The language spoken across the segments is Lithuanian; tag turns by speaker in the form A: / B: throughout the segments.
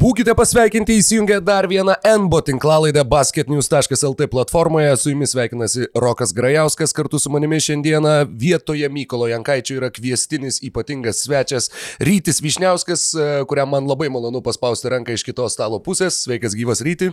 A: Būkite pasveikinti įsijungę dar vieną NBO tinklalaidę basketnews.lt platformoje. Su jumis sveikinasi Rokas Grajauskas kartu su manimi šiandieną. Vietoje Mykolo Jankaičio yra kviestinis ypatingas svečias Rytis Višniauskas, e, kuriam man labai malonu paspausti ranką iš kitos stalo pusės. Sveikas gyvas Ryti.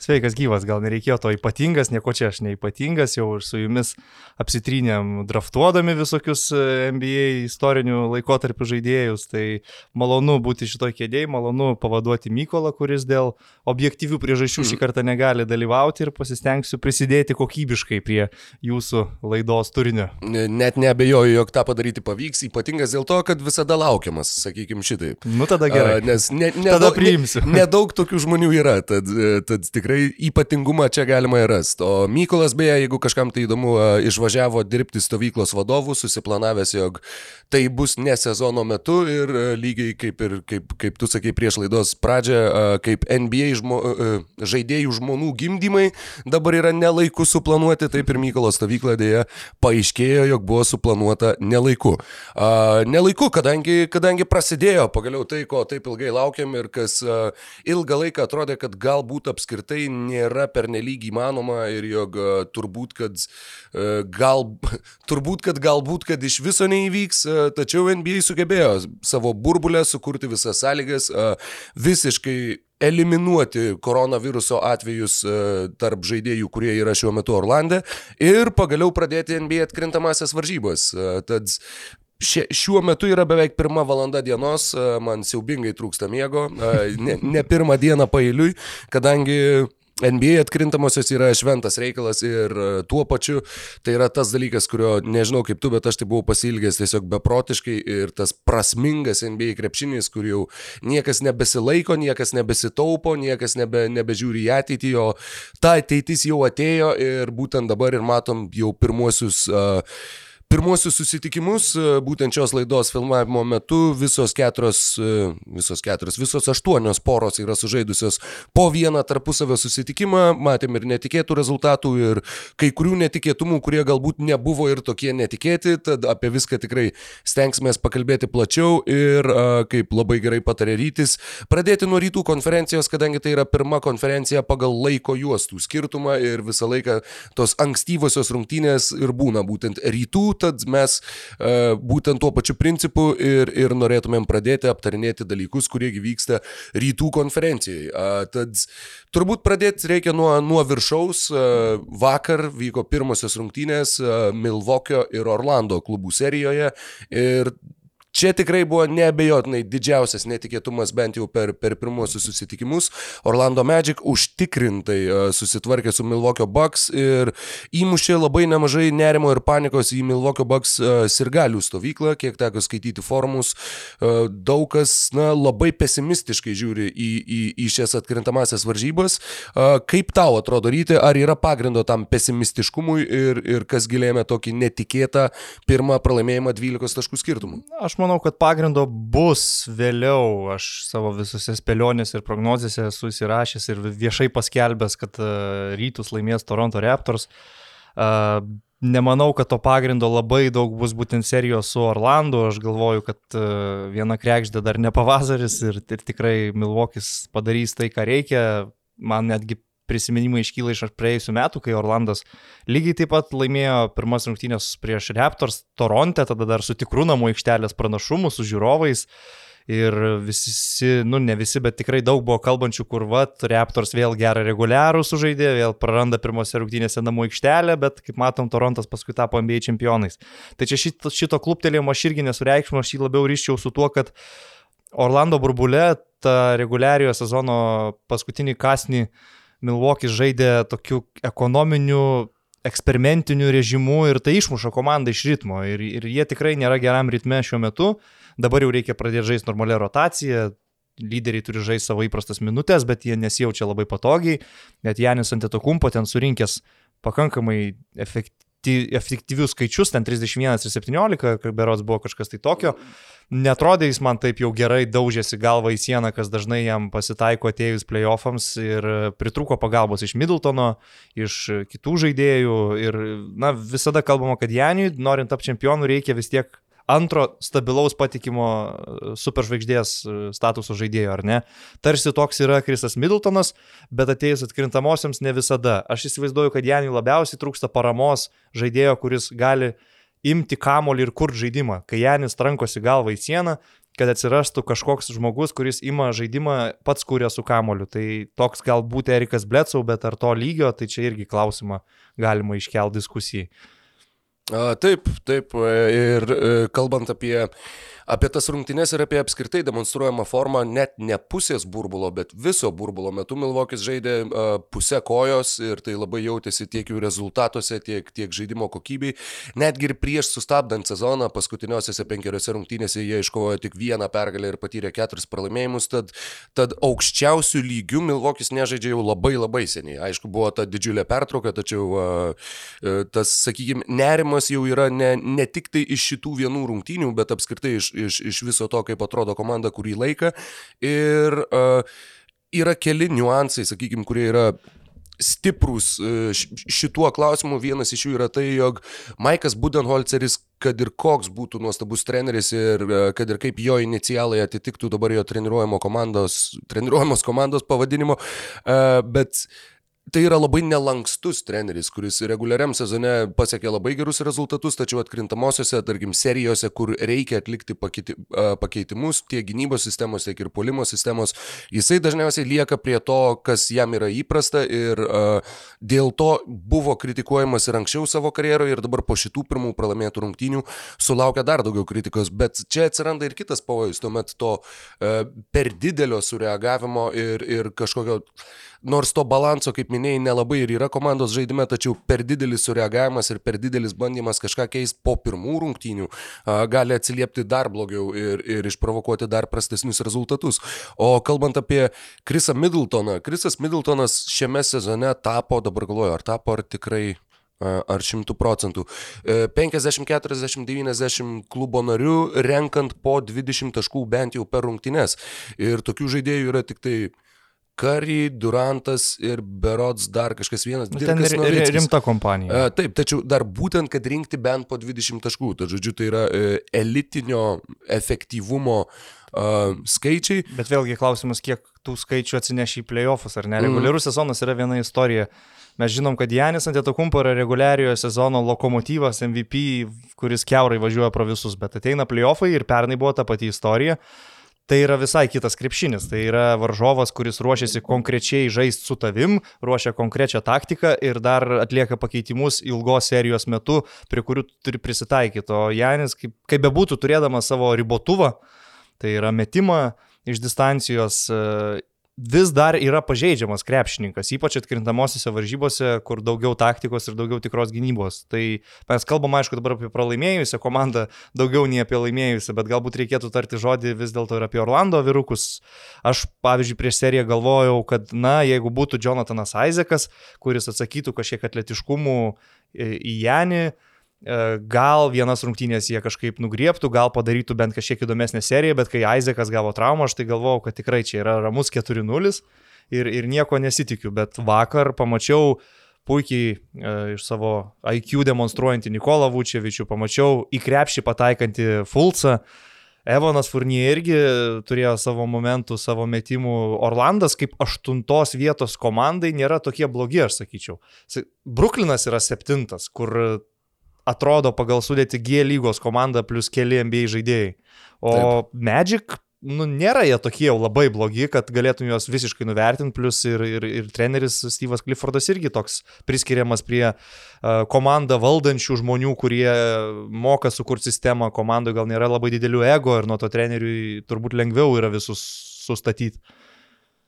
B: Sveikas gyvas, gal nereikėjo to ypatingas, nieko čia aš neipatingas, jau su jumis apsitrynėm draftuodami visokius e, NBA istorinių laikotarpių žaidėjus. Tai malonu būti šitoje kėdėje, malonu pavaduoti pakviesti Mykolą, kuris dėl objektyvių priežasčių šį kartą negali dalyvauti ir pasistengsiu prisidėti kokybiškai prie jūsų laidos turinio.
A: Net nebejoju, jog tą padaryti pavyks, ypatingas dėl to, kad visada laukiamas, sakykime šitaip.
B: Nu tada gerai.
A: A, nes ne,
B: ne, tada priimsiu.
A: Ne, nedaug tokių žmonių yra, tad, tad tikrai ypatingumą čia galima rasti. O Mykolas, beje, jeigu kažkam tai įdomu, išvažiavo dirbti stovyklos vadovų, susiplanavęs, jog tai bus ne sezono metu ir lygiai kaip ir kaip, kaip tu sakai prieš laidos pradžią pradžią, kaip NBA žmo, žaidėjų žmonų gimdymai dabar yra nelaiku suplanuoti, taip ir Mykolo stovykla dėja paaiškėjo, jog buvo suplanuota nelaiku. Nelaiku, kadangi, kadangi prasidėjo pagaliau tai, ko taip ilgai laukiam ir kas ilgą laiką atrodė, kad galbūt apskritai nėra pernelyg įmanoma ir jog turbūt, kad gal, turbūt, kad galbūt, kad iš viso neįvyks, tačiau NBA sugebėjo savo burbulę sukurti visas sąlygas, visiškai visiškai eliminuoti koronaviruso atvejus e, tarp žaidėjų, kurie yra šiuo metu Orlande ir pagaliau pradėti NBA atkrintamasias varžybas. E, tad šiuo metu yra beveik pirma valanda dienos, e, man siaubingai trūksta miego, ne, ne pirmą dieną pailiui, kadangi NBA atkrintamosios yra šventas reikalas ir e, tuo pačiu tai yra tas dalykas, kurio nežinau kaip tu, bet aš tai buvau pasilgęs tiesiog beprotiškai ir tas prasmingas NBA krepšinis, kur jau niekas nebesilaiko, niekas nebesitaupo, niekas nebe, nebežiūri į ateitį, o ta ateitis jau atėjo ir būtent dabar ir matom jau pirmuosius uh, pirmuosius susitikimus, e, būtent šios laidos filmavimo metu visos keturios, e, visos keturios, visos aštuonios poros yra sužaidusios po vieną tarpusavio susitikimą, matėm ir netikėtų rezultatų, ir kai kurių netikėtumų, kurie galbūt nebuvo ir tokie netikėti, tad apie viską tikrai stengsime pakalbėti plačiau ir, kaip labai gerai patarė rytis, pradėti nuo rytų konferencijos, kadangi tai yra pirma konferencija pagal laiko juostų skirtumą ir visą laiką tos ankstyvosios rungtynės ir būna būtent rytų tad mes uh, būtent tuo pačiu principu ir, ir norėtumėm pradėti aptarinėti dalykus, kurie vyksta rytų konferencijai. Uh, tad turbūt pradėti reikia nuo, nuo viršaus. Uh, vakar vyko pirmosios rungtynės uh, Milvokio ir Orlando klubų serijoje ir Čia tikrai buvo neabejotinai didžiausias netikėtumas bent jau per, per pirmuosius susitikimus. Orlando Magic užtikrintai uh, susitvarkė su Milwaukee Bucks ir įmušė labai nemažai nerimo ir panikos į Milwaukee Bucks uh, sirgalių stovyklą, kiek teko skaityti forumus. Uh, daug kas na, labai pesimistiškai žiūri į, į, į šias atkrintamasias varžybas. Kaip tau atrodo ryti, ar yra pagrindo tam pesimistiškumui ir, ir kas gilėjame tokį netikėtą pirmą pralaimėjimą 12 taškų skirtumų?
B: Aš manau, kad pagrindo bus vėliau. Aš savo visose spėlionėse ir prognozėse esu įsirašęs ir viešai paskelbęs, kad uh, rytus laimės Toronto Raptors. Uh, Nemanau, kad to pagrindo labai daug bus būtent serijos su Orlandu. Aš galvoju, kad uh, viena krekždė dar ne pavasaris ir, ir tikrai Milvokis padarys tai, ką reikia. Man netgi prisiminimai iškyla iš praėjusių metų, kai Orlandas lygiai taip pat laimėjo pirmas rungtynės prieš Raptors Toronte, tada dar su tikru namų aikštelės pranašumu, su žiūrovais. Ir visi, nu ne visi, bet tikrai daug buvo kalbančių, kur vat, Raptors vėl gerą reguliarų sužaidė, vėl praranda pirmose rungtynėse namų aikštelę, bet kaip matom, Torontas paskui tapo NBA čempionais. Tai čia šito, šito kluptelėjimo aš irgi nesureikšmiau, aš jį labiau ryščiau su tuo, kad Orlando burbulė tą reguliariojo sezono paskutinį kasnį uh, Milvokis žaidė tokiu ekonominiu eksperimentiniu režimu ir tai išmuša komandą iš ritmo. Ir, ir jie tikrai nėra geram ritme šiuo metu. Dabar jau reikia pradėti žaisti normalią rotaciją. Lyderiai turi žaisti savo įprastas minutės, bet jie nesijaučia labai patogiai. Net Janis Antetokumpo ten surinkęs pakankamai efektyviai efektyvius skaičius, ten 31 ir 17, berots buvo kažkas tai tokio. Netrodė jis man taip jau gerai daužėsi galvą į sieną, kas dažnai jam pasitaiko atėjus playoffams ir pritruko pagalbos iš Middletono, iš kitų žaidėjų ir, na, visada kalbama, kad Janiui, norint tapti čempionu, reikia vis tiek antro stabilaus patikimo e, superžvaigždės e, statuso žaidėjo, ar ne? Tarsi toks yra Krisas Middletonas, bet atėjus atkrintamosiams ne visada. Aš įsivaizduoju, kad Janui labiausiai trūksta paramos žaidėjo, kuris gali imti kamolį ir kur žaidimą. Kai Janis trankosi galvą į sieną, kad atsirastų kažkoks žmogus, kuris ima žaidimą pats kūrė su kamoliu. Tai toks galbūt Erikas Bletsau, bet ar to lygio, tai čia irgi klausimą galima iškelti diskusijai.
A: Taip, taip. Ir e, kalbant apie apie tas rungtynes ir apie apskritai demonstruojamą formą net ne pusės burbulo, bet viso burbulo metu Milvokis žaidė uh, pusę kojos ir tai labai jautėsi tiek jų rezultatuose, tiek, tiek žaidimo kokybei. Netgi ir prieš sustabdant sezoną, paskutiniosiose penkeriose rungtynėse jie iškovojo tik vieną pergalę ir patyrė keturis pralaimėjimus, tad, tad aukščiausių lygių Milvokis nežaidžia jau labai labai seniai. Aišku, buvo ta didžiulė pertrauka, tačiau uh, tas, sakykime, nerimas jau yra ne, ne tik tai iš šitų vienų rungtynių, bet apskritai iš, iš, iš viso to, kaip atrodo komanda kurį laiką. Ir uh, yra keli niuansai, sakykime, kurie yra stiprus šituo klausimu. Vienas iš jų yra tai, jog Maikas Budenholzeris, kad ir koks būtų nuostabus treneris ir kad ir kaip jo inicialai atitiktų dabar jo treniruojamo komandos, treniruojamos komandos pavadinimo, bet tai yra labai nelankstus treneris, kuris reguliariam sezone pasiekė labai gerus rezultatus, tačiau atkrintamosiose, tarkim, serijose, kur reikia atlikti pakeiti, pakeitimus tiek gynybos sistemos, tiek ir polimo sistemos, jisai dažniausiai lieka prie to, kas jam yra įprasta ir uh, dėl to buvo kritikuojamas ir anksčiau savo karjeroje ir dabar po šitų pirmų pralaimėtų rungtynių sulaukia dar daugiau kritikos, bet čia atsiranda ir kitas pavojus, tuomet to uh, per didelio sureagavimo ir, ir kažkokio nors to balanso, kaip minėjai, nelabai ir yra komandos žaidime, tačiau per didelis sureagavimas ir per didelis bandymas kažką keisti po pirmų rungtynių gali atsiliepti dar blogiau ir, ir išprovokuoti dar prastesnius rezultatus. O kalbant apie Krisą Middletoną, Krisas Middletonas šiame sezone tapo, dabar galvoju, ar tapo ar tikrai ar 100 procentų. 50, 40, 90 klubo narių renkant po 20 taškų bent jau per rungtynes. Ir tokių žaidėjų yra tik tai Kari, Durantas ir Berots dar kažkas vienas.
B: Nu, ten ir rimta kompanija.
A: A, taip, tačiau dar būtent, kad rinkti bent po 20 taškų. Tai žodžiu, tai yra e, elitinio efektyvumo uh, skaičiai.
B: Bet vėlgi klausimas, kiek tų skaičių atsineš į playoffus, ar ne? Mhm. Reguliarus mm. sezonas yra viena istorija. Mes žinom, kad Janis Antetokumpo yra reguliariojo sezono lokomotyvas MVP, kuris keurai važiuoja pro visus, bet ateina playoffai ir pernai buvo ta pati istorija. Tai yra visai kitas krepšinis. Tai yra varžovas, kuris ruošiasi konkrečiai žaisti su tavim, ruošia konkrečią taktiką ir dar atlieka pakeitimus ilgos serijos metu, prie kurių turi prisitaikyti. O Janis, kaip, kaip bebūtų, turėdamas savo ribotuvą, tai yra metimą iš distancijos vis dar yra pažeidžiamas krepšininkas, ypač atkrintamosiose varžybose, kur daugiau taktikos ir daugiau tikros gynybos. Tai mes kalbam, aišku, dabar apie pralaimėjusią komandą, daugiau nei apie laimėjusią, bet galbūt reikėtų tarti žodį vis dėlto ir apie Orlando virukus. Aš, pavyzdžiui, prieš seriją galvojau, kad, na, jeigu būtų Jonathanas Isaacas, kuris atsakytų kažkiek atletiškumų į Janį, E, gal vienas rungtynės jie kažkaip nugrieptų, gal padarytų bent kažkiek įdomesnę seriją, bet kai Aizekas gavo traumą, aš tai galvojau, kad tikrai čia yra ramus 4-0 ir, ir nieko nesitikiu, bet vakar pamačiau puikiai e, iš savo IQ demonstruojantį Nikolą Vučevičių, pamačiau į krepšį pataikantį Fulcą. Evanas Furnie irgi turėjo savo momentų, savo metimų. Orlandas kaip aštuntos vietos komandai nėra tokie blogi, aš sakyčiau. Bruklinas yra septintas, kur atrodo pagal sudėti G lygos komanda plus keli NBA žaidėjai. O Taip. Magic, nu, nėra jie tokie jau labai blogi, kad galėtum juos visiškai nuvertinti, plus ir, ir, ir treneris Steve'as Cliffordas irgi toks priskiriamas prie uh, komandą valdančių žmonių, kurie moka sukurti sistemą, komandoje gal nėra labai didelių ego ir nuo to treneriui turbūt lengviau yra visus sustatyti.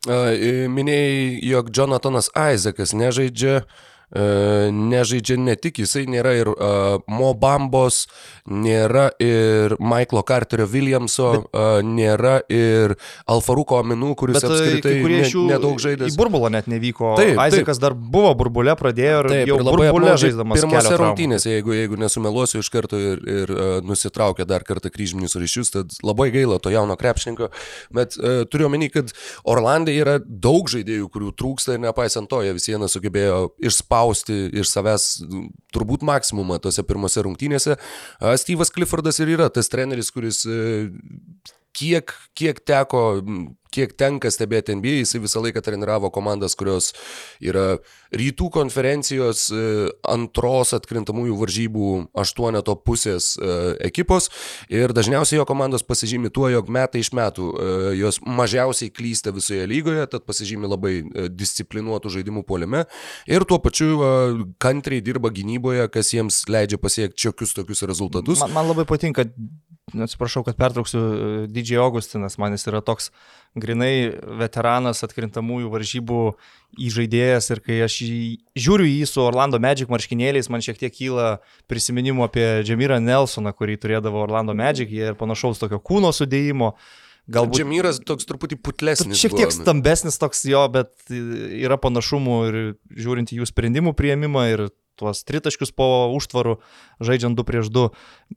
A: Minėjai, jog Jonathanas Isaacas nežaidžia uh, nežaidžia ne tik jisai, nėra ir uh, Mo Bambos, nėra ir Michaelo Carterio Williamso, bet, uh, nėra ir Alfaruko Aminų, kuris bet, apskritai ne, nedaug žaidė.
B: Į burbulą net nevyko. Taip, Aizekas dar buvo burbulė, pradėjo ir taip, jau ir labai burbulė žaisdamas.
A: Pirmose rungtynėse, jeigu, jeigu nesumeluosiu iš karto ir, ir uh, nusitraukė dar kartą kryžminius ryšius, tad labai gaila to jauno krepšininko, bet uh, turiu omeny, kad Orlandai yra daug žaidėjų, kurių trūksta ir nepaisant to, jie vis vieną sugebėjo išspausti išspausti iš savęs turbūt maksimumą tose pirmose rungtynėse. Steve'as Cliffordas ir yra tas treneris, kuris kiek, kiek teko kiek tenka stebėti NBA, jisai visą laiką treniravo komandas, kurios yra rytų konferencijos e, antros atkrintamųjų varžybų aštuoneto pusės e, ekipos ir dažniausiai jo komandos pasižymi tuo, jog metai iš metų e, jos mažiausiai klysta visoje lygoje, tad pasižymi labai disciplinuotų žaidimų puolime ir tuo pačiu kantriai dirba gynyboje, kas jiems leidžia pasiekti čiokius tokius rezultatus.
B: Man, man labai patinka atsiprašau, kad pertrauksiu, Didžiai Augustinas, man jis yra toks grinai veteranas atkrintamųjų varžybų įžaidėjas ir kai aš jį, žiūriu jį su Orlando Magic marškinėliais, man šiek tiek kyla prisiminimų apie Džemirą Nelsoną, kurį turėdavo Orlando Magic, ir panašaus tokio kūno sudėjimo.
A: Galbūt Džemyras toks truputį putlesnis.
B: Šiek tiek stambesnis toks jo, bet yra panašumų ir žiūrint į jų sprendimų prieimimą ir tuos tritaškius po užtvarų, žaidžiant 2 prieš 2.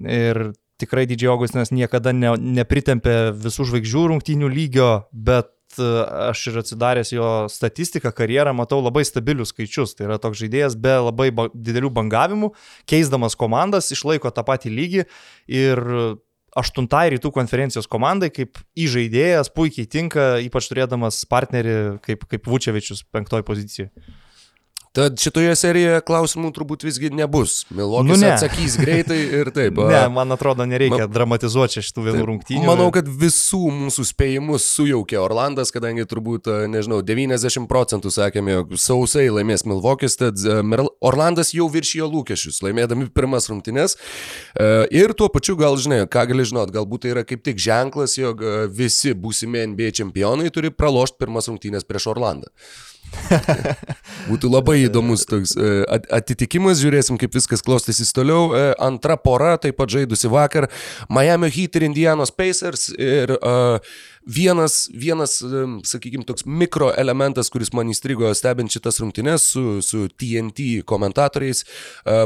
B: Ir tikrai Didžiai Augustinas niekada ne, nepritempė visų žvaigždžių rungtynių lygio, bet e, aš ir atsidaręs jo statistiką, karjerą, matau labai stabilius skaičius. Tai yra toks žaidėjas be labai ba didelių bangavimų, keisdamas komandas, išlaiko tą patį lygį ir aštuntai rytų konferencijos komandai kaip įžaidėjas puikiai tinka, ypač turėdamas partnerį kaip, kaip Vučevičius penktoj pozicijoje.
A: Tad šitoje serijoje klausimų turbūt visgi nebus. Milvokis nu, ne. atsakys greitai ir taip.
B: ne, man atrodo, nereikia Ma... dramatizuoti šitų vienų rungtynių.
A: Manau, kad visų mūsų spėjimus sujaukė Orlandas, kadangi turbūt, nežinau, 90 procentų sakėme, jog sausai laimės Milvokis, tad Orlandas jau viršijo lūkesčius, laimėdami pirmas rungtynės. Ir tuo pačiu gal žinai, ką gali žinot, galbūt tai yra kaip tik ženklas, jog visi būsimi NBA čempionai turi pralošti pirmas rungtynės prieš Orlandą. Būtų labai įdomus toks e, atitikimas, žiūrėsim, kaip viskas klostysis toliau. E, antra pora, taip pat žaidusi vakar, Miami Heat ir Indianos Pacers. Ir uh, vienas, vienas sakykime, toks mikroelementas, kuris man įstrigo stebint šitas rungtynes su, su TNT komentatoriais,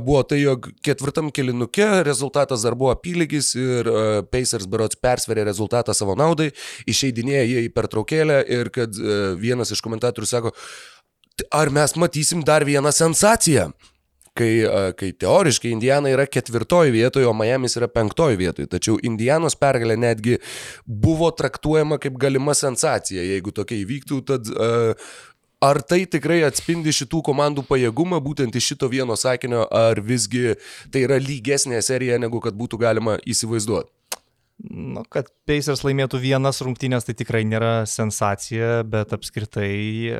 A: buvo tai, jog ketvirtam kilinuke rezultatas dar buvo apylygis ir Pacers berots persverė rezultatą savo naudai, išeidinėja jie į pertraukėlę ir kad vienas iš komentatorių sako, ar mes matysim dar vieną sensaciją? Kai, kai teoriškai Indiana yra ketvirtoji vietoje, o Miamis yra penktoji vietoje. Tačiau Indianos pergalė netgi buvo traktuojama kaip galima sensacija. Jeigu tokia įvyktų, tad uh, Ar tai tikrai atspindi šitų komandų pajėgumą būtent iš šito vieno sakinio, ar visgi tai yra lygesnė serija, negu kad būtų galima įsivaizduoti?
B: Nu, kad Pacers laimėtų vienas rungtynės, tai tikrai nėra sensacija, bet apskritai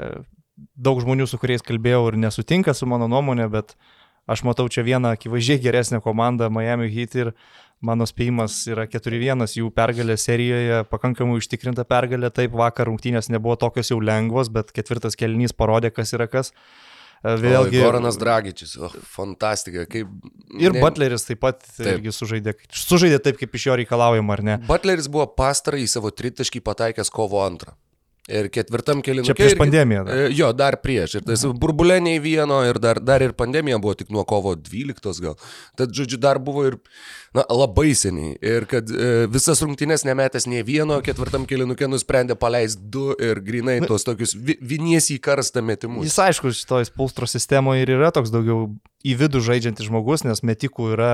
B: daug žmonių, su kuriais kalbėjau ir nesutinka su mano nuomonė, bet uh, Aš matau čia vieną akivaizdžiai geresnę komandą Miami Heat ir mano spėjimas yra 4-1 jų pergalė serijoje, pakankamai užtikrinta pergalė. Taip, vakar rungtynės nebuvo tokios jau lengvos, bet ketvirtas kelnys parodė, kas yra kas.
A: E, vėlgi. Goranas Dragičius, oh, fantastika. Kaip,
B: ir ne... Butleris taip pat taip. irgi sužaidė, sužaidė taip, kaip iš jo reikalaujama, ar ne?
A: Butleris buvo pastarąjį savo tritaškį pataikęs kovo antrą. Ir ketvirtam keliui.
B: Čia prieš irgi, pandemiją.
A: Dar. E, jo, dar prieš. Ir tas burbulė nei vieno, ir dar, dar ir pandemija buvo tik nuo kovo 12 gal. Tad, žodžiu, dar buvo ir na, labai seniai. Ir kad e, visas rungtynės nemetęs nei vieno, ketvirtam keliukė nusprendė paleisti du ir grinai tuos tokius vi, vinies į karstą metimus.
B: Jis aišku, šitoj spulstro sistemoje ir yra toks daugiau į vidų žaidžiantis žmogus, nes metikų yra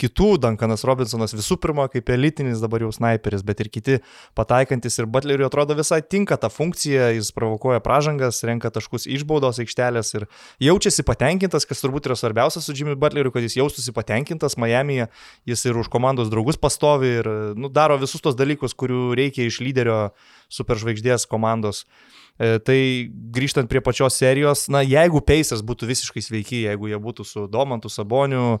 B: kitų, Duncanas Robinsonas visų pirma kaip elitinis dabar jau sniperis, bet ir kiti pataikantis ir Butleriui atrodo visai tinka ta funkcija, jis provokuoja pražangas, renka taškus iš baudos aikštelės ir jaučiasi patenkintas, kas turbūt yra svarbiausia su Jimmy Butleriu, kad jis jaustųsi patenkintas Miami'e, jis ir už komandos draugus pastovi ir nu, daro visus tos dalykus, kurių reikia iš lyderio superžvaigždės komandos. E, tai grįžtant prie pačios serijos, na jeigu Peisas būtų visiškai sveiki, jeigu jie būtų su Domantu Saboniu,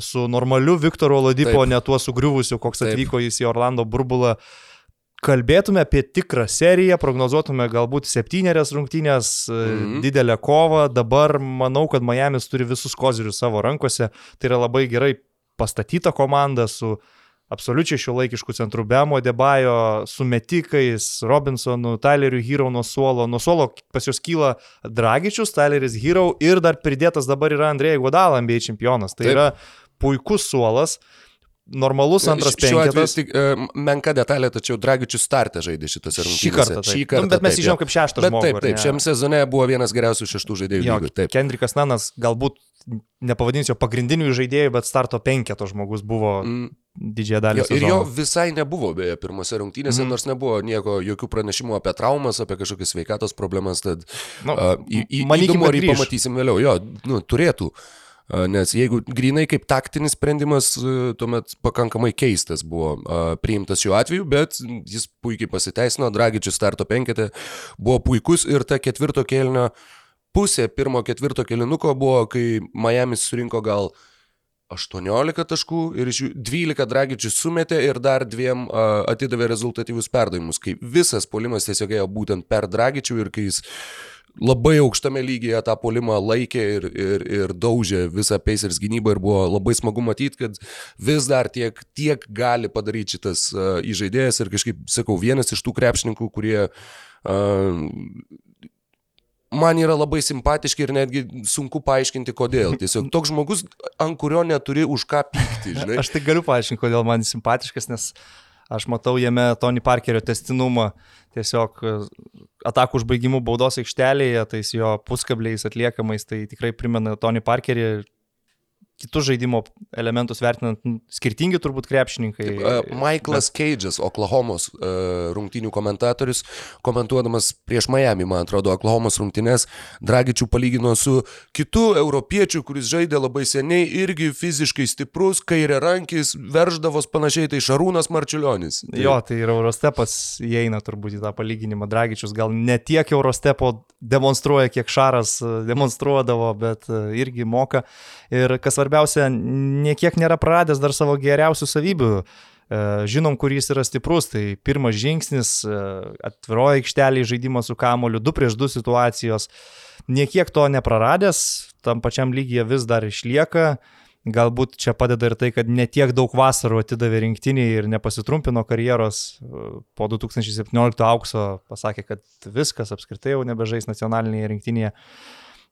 B: su normaliu Viktoru Oladipo, ne tuo sugriuvusiu, koks Taip. atvyko jis į Orlando burbulą. Kalbėtume apie tikrą seriją, prognozuotume galbūt septynerias rungtynės, mm -hmm. didelę kovą. Dabar manau, kad Miami's turi visus kozirius savo rankose. Tai yra labai gerai pastatyta komanda su absoliučiai šio laikiškų centrų Bemo, Debajo, su metikais, Robinsonu, Tyleriu Hero nuo suolo. Nuo suolo pas juos kyla Dragičius, Tyleris Hero ir dar pridėtas dabar yra Andrėjai Godala, NBA čempionas. Tai Taip. yra puikus suolas. normalus antras penketas.
A: Tik, uh, menka detalė, tačiau Dragičius startą žaidė šitose rungtynėse.
B: Šį kartą. Taip. Šį kartą. Nu, bet mes jį žinom kaip šeštas žmogus.
A: Taip, taip, šiam sezone buvo vienas geriausių šeštų žaidėjų. Jo, lygų,
B: Kendrikas Nanas galbūt nepavadinsiu pagrindinių žaidėjų, bet starto penketo žmogus buvo mm. didžiąją dalį. Jo,
A: ir jo visai nebuvo beje pirmose rungtynėse, mm. nors nebuvo nieko, jokių pranešimų apie traumas, apie kažkokias sveikatos problemas, tad nu, uh, į, į, įdomu, ar jį pamatysim vėliau. Jo, nu, turėtų. Uh, nes jeigu grinai kaip taktinis sprendimas, uh, tuomet pakankamai keistas buvo uh, priimtas šiuo atveju, bet jis puikiai pasiteisino, Dragičius starto penketė buvo puikus ir ta ketvirto kelnio uh, pusė pirmo ketvirto kilinuko buvo, kai Miami surinko gal 18 taškų ir iš jų 12 dragičius sumetė ir dar dviem uh, atidavė rezultatyvius perdavimus, kai visas polimas tiesiog ėjo būtent per dragičių ir kai jis labai aukštame lygyje tą polimą laikė ir, ir, ir daužė visą Pacers gynybą ir buvo labai smagu matyti, kad vis dar tiek, tiek gali padaryti šitas uh, įžaidėjas ir kažkaip, sakau, vienas iš tų krepšininkų, kurie uh, man yra labai simpatiški ir netgi sunku paaiškinti, kodėl. Tiesiog toks žmogus, ant kurio neturi už ką pykti. Žinai.
B: Aš tai galiu paaiškinti, kodėl man simpatiškas, nes aš matau jame Tony Parkerio testinumą. Tiesiog e, atakų užbaigimų baudos aikštelėje, tais jo puskabliais atliekamais, tai tikrai primena Tony Parkerį kitus žaidimo elementus vertinant skirtingi turbūt krepšininkai.
A: Uh, Michaelas bet... Cage'as, Oklahomos uh, rungtynių komentatorius, komentuodamas prieš Miami, man atrodo, Oklahomos rungtynės, Dragičių palygino su kitu europiečiu, kuris žaidė labai seniai, irgi fiziškai stiprus, kairė rankis, verždavos panašiai, tai Šarūnas Marčiulionis.
B: Tai... Jo, tai ir Eurostepas įeina turbūt į tą palyginimą. Dragičius gal ne tiek Eurostepo demonstruoja, kiek Šaras demonstruodavo, bet irgi moka. Ir kas svarbiausia, niekiek nėra praradęs dar savo geriausių savybių. E, žinom, kur jis yra stiprus, tai pirmas žingsnis, e, atviroji aikštelė žaidimas su kamoliu, 2 prieš 2 situacijos. Niekiek to nepraradęs, tam pačiam lygyje vis dar išlieka. Galbūt čia padeda ir tai, kad netiek daug vasarų atidavė rinktiniai ir nepasitrumpino karjeros. Po 2017 aukso pasakė, kad viskas apskritai jau nebežais nacionalinėje rinktinėje.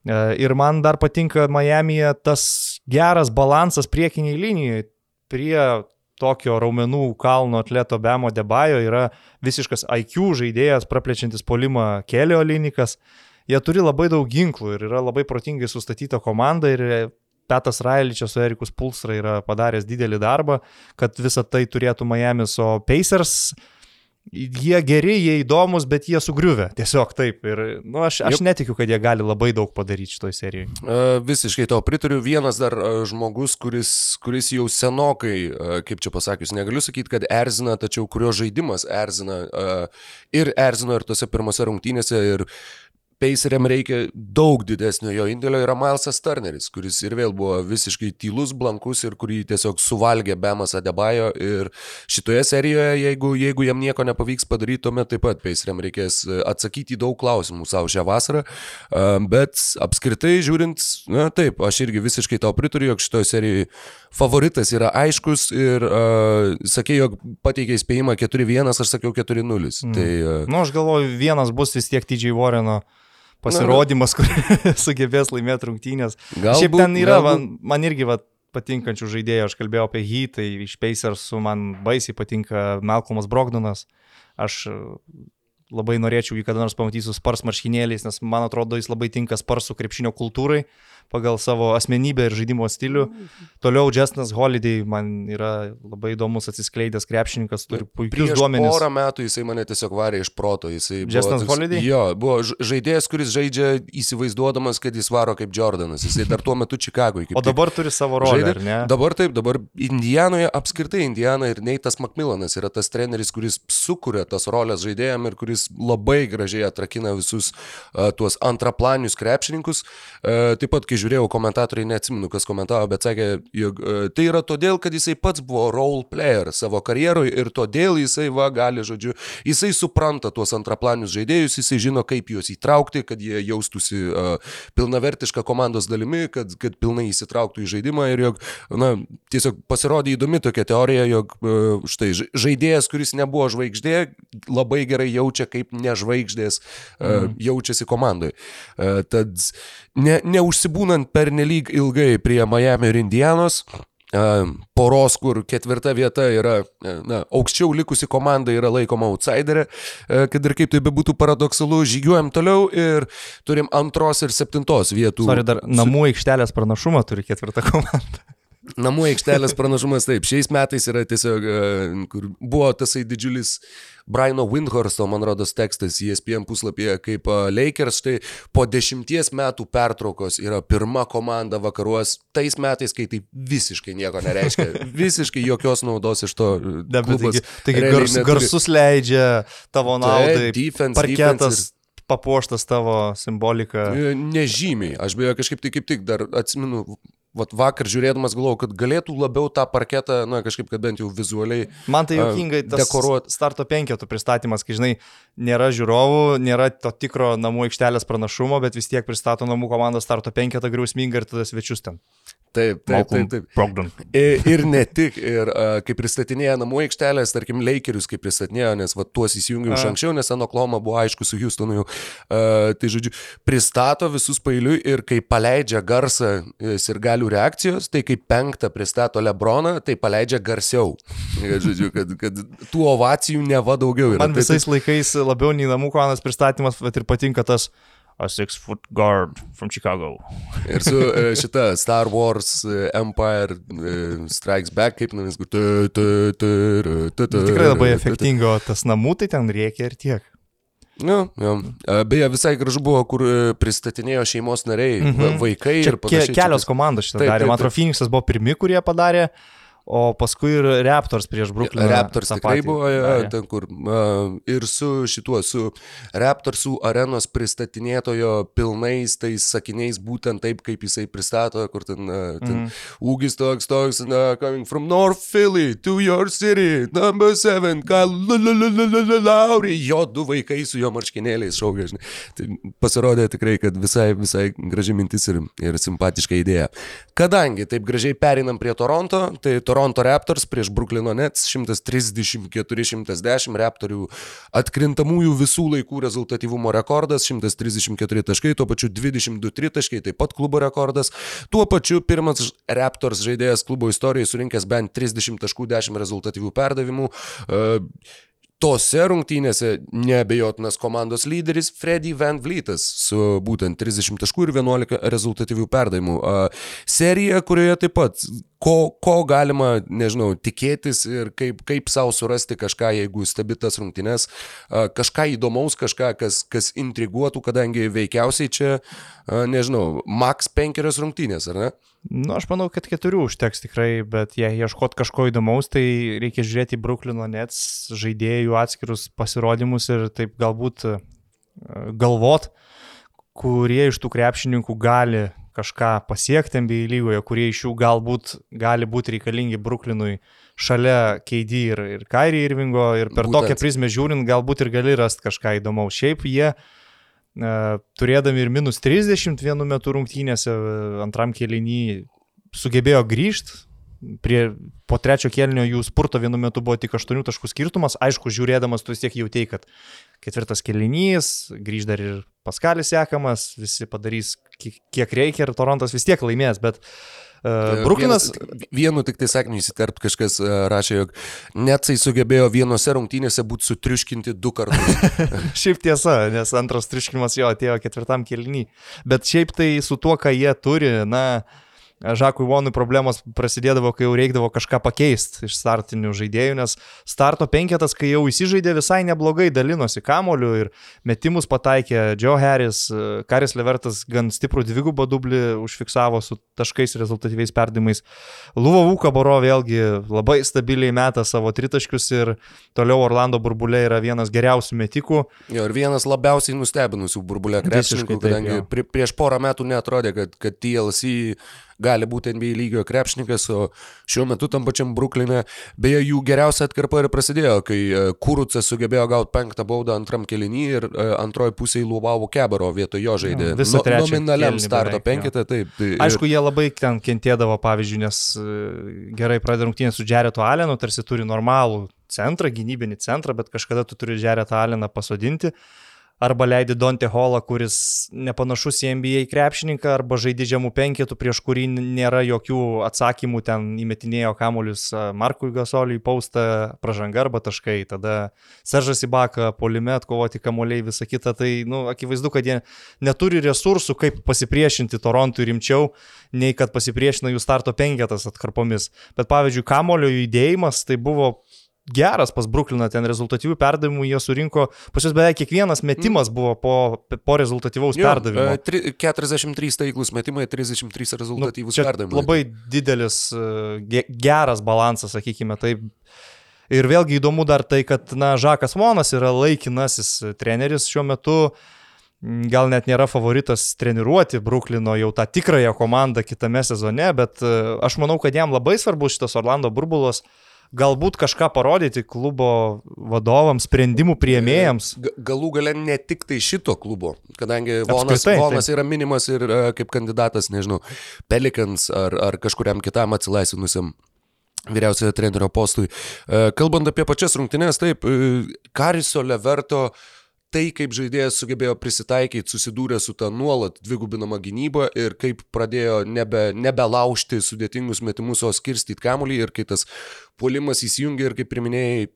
B: E, ir man dar patinka Miami'e tas geras balansas priekiniai linijai. Prie tokio raumenų kalno atleto Bemo Debajo yra visiškas IQ žaidėjas, praplečiantis polimą Kelio Linikas. Jie turi labai daug ginklų ir yra labai protingai sustatyta komanda ir Petas Railičias su Erikus Pulsra yra padaręs didelį darbą, kad visą tai turėtų Miami's, o Pacers jie geri, jie įdomus, bet jie sugriuvę. Tiesiog taip. Ir nu, aš, aš netikiu, kad jie gali labai daug padaryti šitoj serijai.
A: Uh, visiškai to pritariu. Vienas dar uh, žmogus, kuris, kuris jau senokai, uh, kaip čia pasakius, negaliu sakyti, kad erzina, tačiau kurio žaidimas erzina uh, ir erzino ir tose pirmose rungtynėse. Ir Paceriam reikia daug didesnio jo indėlio yra Milesas Turneris, kuris ir vėl buvo visiškai tylus, blankus ir kurį tiesiog suvalgė Bemas Adebayo ir šitoje serijoje, jeigu, jeigu jam nieko nepavyks padaryti, tuomet taip pat Paceriam reikės e, atsakyti į daug klausimų savo šią vasarą, e, bet apskritai žiūrint, na taip, aš irgi visiškai tau pritariu, jog šitoje serijoje favoritas yra aiškus ir uh, sakė, jog pateikė įspėjimą 4-1, aš sakiau 4-0. Mm. Tai, uh,
B: Na, nu, aš galvoju, vienas bus vis tiek TJ Warreno pasirodymas, kur sugebės laimėti rungtynės. Galbūt, Šiaip ten yra, galbūt... man, man irgi va, patinkančių žaidėjų, aš kalbėjau apie Heat, tai iš Pacersų man baisiai patinka Malcolmas Brogdonas. Aš labai norėčiau jį kada nors pamatyti su spars marškinėliais, nes man atrodo jis labai tinka sparsų krepšinio kultūrai pagal savo asmenybę ir žaidimo stilių. Toliau Justinas Holiday man yra labai įdomus atsiskleidęs krepšininkas, turi puikius duomenis.
A: Porą metų jisai mane tiesiog varė iš proto.
B: Justinas Holiday?
A: Jo, buvo žaidėjas, kuris žaidžia įsivaizduodamas, kad jis varo kaip Jordanas. Jisai dar tuo metu Čikagoje.
B: O dabar turi savo rolę, ar ne?
A: Dabar taip, dabar Indijanoje apskritai Indijana ir Neitas Makmilanas yra tas treneris, kuris sukuria tas rolės žaidėjam ir kuris labai gražiai atrakina visus uh, tuos antraplanius krepšininkus. Uh, taip pat, kai žiūrėjau komentatoriai, neatsimenu, kas komentavo, bet sakė, jog uh, tai yra todėl, kad jisai pats buvo role player savo karjeroje ir todėl jisai va gali, žodžiu, jisai supranta tuos antraplanius žaidėjus, jisai žino, kaip juos įtraukti, kad jie jaustųsi uh, pilnavertišką komandos dalimi, kad, kad pilnai įsitrauktų į žaidimą ir jog, na, tiesiog pasirodė įdomi tokia teorija, jog uh, štai žaidėjas, kuris nebuvo žvaigždė, labai gerai jaučia, kaip nežvaigždės uh, mm. jaučiasi komandai. Uh, tad ne, neužsibūnant per nelik ilgai prie Miami ir Indianos, poros, kur ketvirta vieta yra, na, aukščiau likusi komanda yra laikoma outsiderė, kad ir kaip tai bebūtų paradoksalu, žygiuojam toliau ir turim antros ir septintos vietų.
B: Sorry, dar namų aikštelės pranašumą turi ketvirta komanda.
A: Namų aikštelės pranašumas taip. Šiais metais yra tiesiog, kur buvo tasai didžiulis Briano Windhorsto, man rodos, tekstas ESPN puslapyje, kaip Lakers štai po dešimties metų pertraukos yra pirma komanda vakaruos, tais metais, kai tai visiškai nieko nereiškia, visiškai jokios naudos iš to.
B: Taigi, taigi gars, garsus leidžia tavo naudai.
A: Taip, defense,
B: parketas.
A: defense ir
B: papuoštas tavo simbolika.
A: Nežymiai. Aš beje kažkaip tai kaip tik dar atsimenu, vat vakar žiūrėdamas galvojau, kad galėtų labiau tą parketą, na kažkaip, kad bent jau vizualiai.
B: Man tai juokingai tas dekoruot. starto penketų pristatymas, kai žinai, nėra žiūrovų, nėra to tikro namų aikštelės pranašumo, bet vis tiek pristato namų komandą starto penketą griausmingą ir tada svečius ten.
A: Taip, taip, taip. taip.
B: Brogdon.
A: Ir, ir ne tik, ir uh, kai pristatinėja namų aikštelės, tarkim, Lakerius, kai pristatinėjo, nes va, tuos įsijungiau iš anksčiau, nes Anokloma buvo aišku su Houstonu jau. Uh, tai žodžiu, pristato visus pailiui ir kai paleidžia garsą ir galių reakcijos, tai kai penktą pristato Lebroną, tai paleidžia garsiau. žodžiu, kad, kad tų ovacijų neva daugiau yra.
B: Man
A: tai
B: visais tai, laikais labiau nei namų komandos pristatymas, bet ir patinka tas a six foot guard from Chicago.
A: Ir su e, šita Star Wars e, Empire e, Strikes Back, kaip nuvis, kur...
B: Tikrai labai efektingo tas namų, tai ten reikia ir tiek.
A: Nu, ja. Beje, visai gražu buvo, kur pristatinėjo šeimos nariai, mm -hmm. vaikai
B: Čia
A: ir panašiai.
B: Kelios komandos šitą darė. Man atrodo, Phoenixas buvo pirmi, kurie padarė. O paskui ir Raptors prieš Brooklyn.
A: Raptors tikrai buvo, ja, ten kur. Uh, ir su šituo, su Raptorsų arenos pristatinėtojo pilnais tais sakiniais, būtent taip, kaip jisai pristato, kur ten, uh, ten mm. ūgis toks, toks, uh, coming from North Philly to your city, number seven, Lauri, jo du vaikai su jo marškinėliais šaukia, žinai. Tai pasirodė tikrai, kad visai, visai graži mintis ir, ir simpatiška idėja. Kadangi taip gražiai perinam prie Toronto, tai Toronto Toronto Raptors prieš Brooklyno Nets 134-110 Raptorių atkrintamųjų visų laikų rezultatyvumo rekordas 134 taškai, tuo pačiu 22 tritaškai, taip pat klubo rekordas. Tuo pačiu pirmas Raptors žaidėjas klubo istorijoje surinkęs bent 30 taškų 10 rezultatyvių perdavimų. Uh, Tose rungtynėse neabejotinas komandos lyderis Freddy Van Vlytas su būtent 30 taškų ir 11 rezultatyvių perdavimų. Serija, kurioje taip pat ko, ko galima, nežinau, tikėtis ir kaip, kaip savo surasti kažką, jeigu stebi tas rungtynes, kažką įdomaus, kažką, kas, kas intriguotų, kadangi veikiausiai čia, nežinau, maks penkerios rungtynės, ar ne?
B: Nu, aš manau, kad keturių užteks tikrai, bet jei ieškot kažko įdomaus, tai reikia žiūrėti į Bruklino Nets žaidėjų atskirus pasirodymus ir taip galbūt galvot, kurie iš tų krepšininkų gali kažką pasiekti NBA lygoje, kurie iš jų galbūt gali būti reikalingi Bruklinui šalia KD ir, ir Kairi Irvingo ir per Būtent. tokią prizmę žiūrint, galbūt ir gali rasti kažką įdomaus. Šiaip jie uh, turėdami ir minus 30 vienu metu rungtynėse antram kėlinį sugebėjo grįžti. Prie, po trečio kėlinio jų spurto vienu metu buvo tik 8 taškų skirtumas. Aišku, žiūrėdamas tu vis tiek jautėjai, kad ketvirtas kėlinys, grįž dar ir Paskalis sekamas, visi padarys kiek reikia ir Torontas vis tiek laimės, bet uh, Uh, Bruklinas.
A: Vienu tik tai sakiniu įsiterpt kažkas uh, rašė, jog Netsai sugebėjo vienose rungtynėse būti sutriuškinti du kartus.
B: šiaip tiesa, nes antras triuškinimas jo atėjo ketvirtam kelnį. Bet šiaip tai su tuo, ką jie turi, na, uh, Žakui Vonui problemos prasidėdavo, kai jau reikdavo kažką pakeisti iš startinių žaidėjų, nes starto penketas, kai jau įsižaidė visai neblogai, dalinosi kamoliu ir metimus pataikė Joe Harris, Karis Levertas gan stiprų dvigubą dublį užfiksavo su taškais rezultatyviais perdimais. Luvo Vukaboro vėlgi labai stabiliai meta savo tritaškius ir toliau Orlando burbulė yra vienas geriausių metikų.
A: Jo, ir vienas labiausiai nustebinusių burbulė krepšininkų, kadangi taip, prieš porą metų netrodė, kad, kad TLC gali būti NBA lygio krepšininkas, o šiuo metu tam pačiam Bruklinė, beje, jų geriausia atkarpa ir prasidėjo, kai e, Kurucas sugebėjo gauti penktą baudą antram kelinį ir e, antroji pusė įlūvavo Kebaro vietoj jo žaidė.
B: Visą no,
A: nominaliam starto penketą, taip. Tai,
B: Aišku, jie labai ten kentėdavo, pavyzdžiui, nes e, gerai pradeda rungtynės su Džeretu Alenu, tarsi turi normalų centrą, gynybinį centrą, bet kažkada tu turi Džeretą Aleną pasodinti. Arba leidi Dante Holą, kuris nepanašus į NBA krepšininką, arba žaidži žemų penketų, prieš kurį nėra jokių atsakymų, ten įmetinėjo kamuolius Markui Gasoliui, paustą pražanga arba taškai, tada Seržas į baką, polime atkovoti kamuoliai, visa kita, tai, nu, akivaizdu, kad jie neturi resursų, kaip pasipriešinti Torontui rimčiau, nei kad pasipriešina jų starto penketas atkarpomis. Bet pavyzdžiui, kamulio judėjimas tai buvo geras pas Brukliną, ten rezultatyvių perdavimų jie surinko, pas juos beveik kiekvienas metimas mm. buvo po, po rezultatyvaus jo, perdavimo.
A: 43 e, taiklus metimai, 33 rezultatyvus nu, perdavimai.
B: Labai didelis, e, geras balansas, sakykime taip. Ir vėlgi įdomu dar tai, kad, na, Žakas Monas yra laikinasis treneris šiuo metu gal net nėra favoritas treniruoti Bruklino jau tą tikrąją komandą kitame sezone, bet e, aš manau, kad jam labai svarbus šitas Orlando burbulas, galbūt kažką parodyti klubo vadovams, sprendimų prieimėjams.
A: Galų gale ne tik tai šito klubo, kadangi Vonas, Vonas tai. yra minimas ir uh, kaip kandidatas, nežinau, Pelikans ar, ar kažkuriam kitam atsilaisvinusiam vyriausiojo trenerio postui. Uh, kalbant apie pačias rungtynės, taip, uh, Kariso Leverto uh, tai, kaip žaidėjas sugebėjo prisitaikyti, susidūrė su tą nuolat dvigubinama gynyba ir kaip pradėjo nebe, nebelaužti sudėtingus metimus, o skirstyti kamuolį ir kai tas puolimas įsijungė ir kaip priminėjai,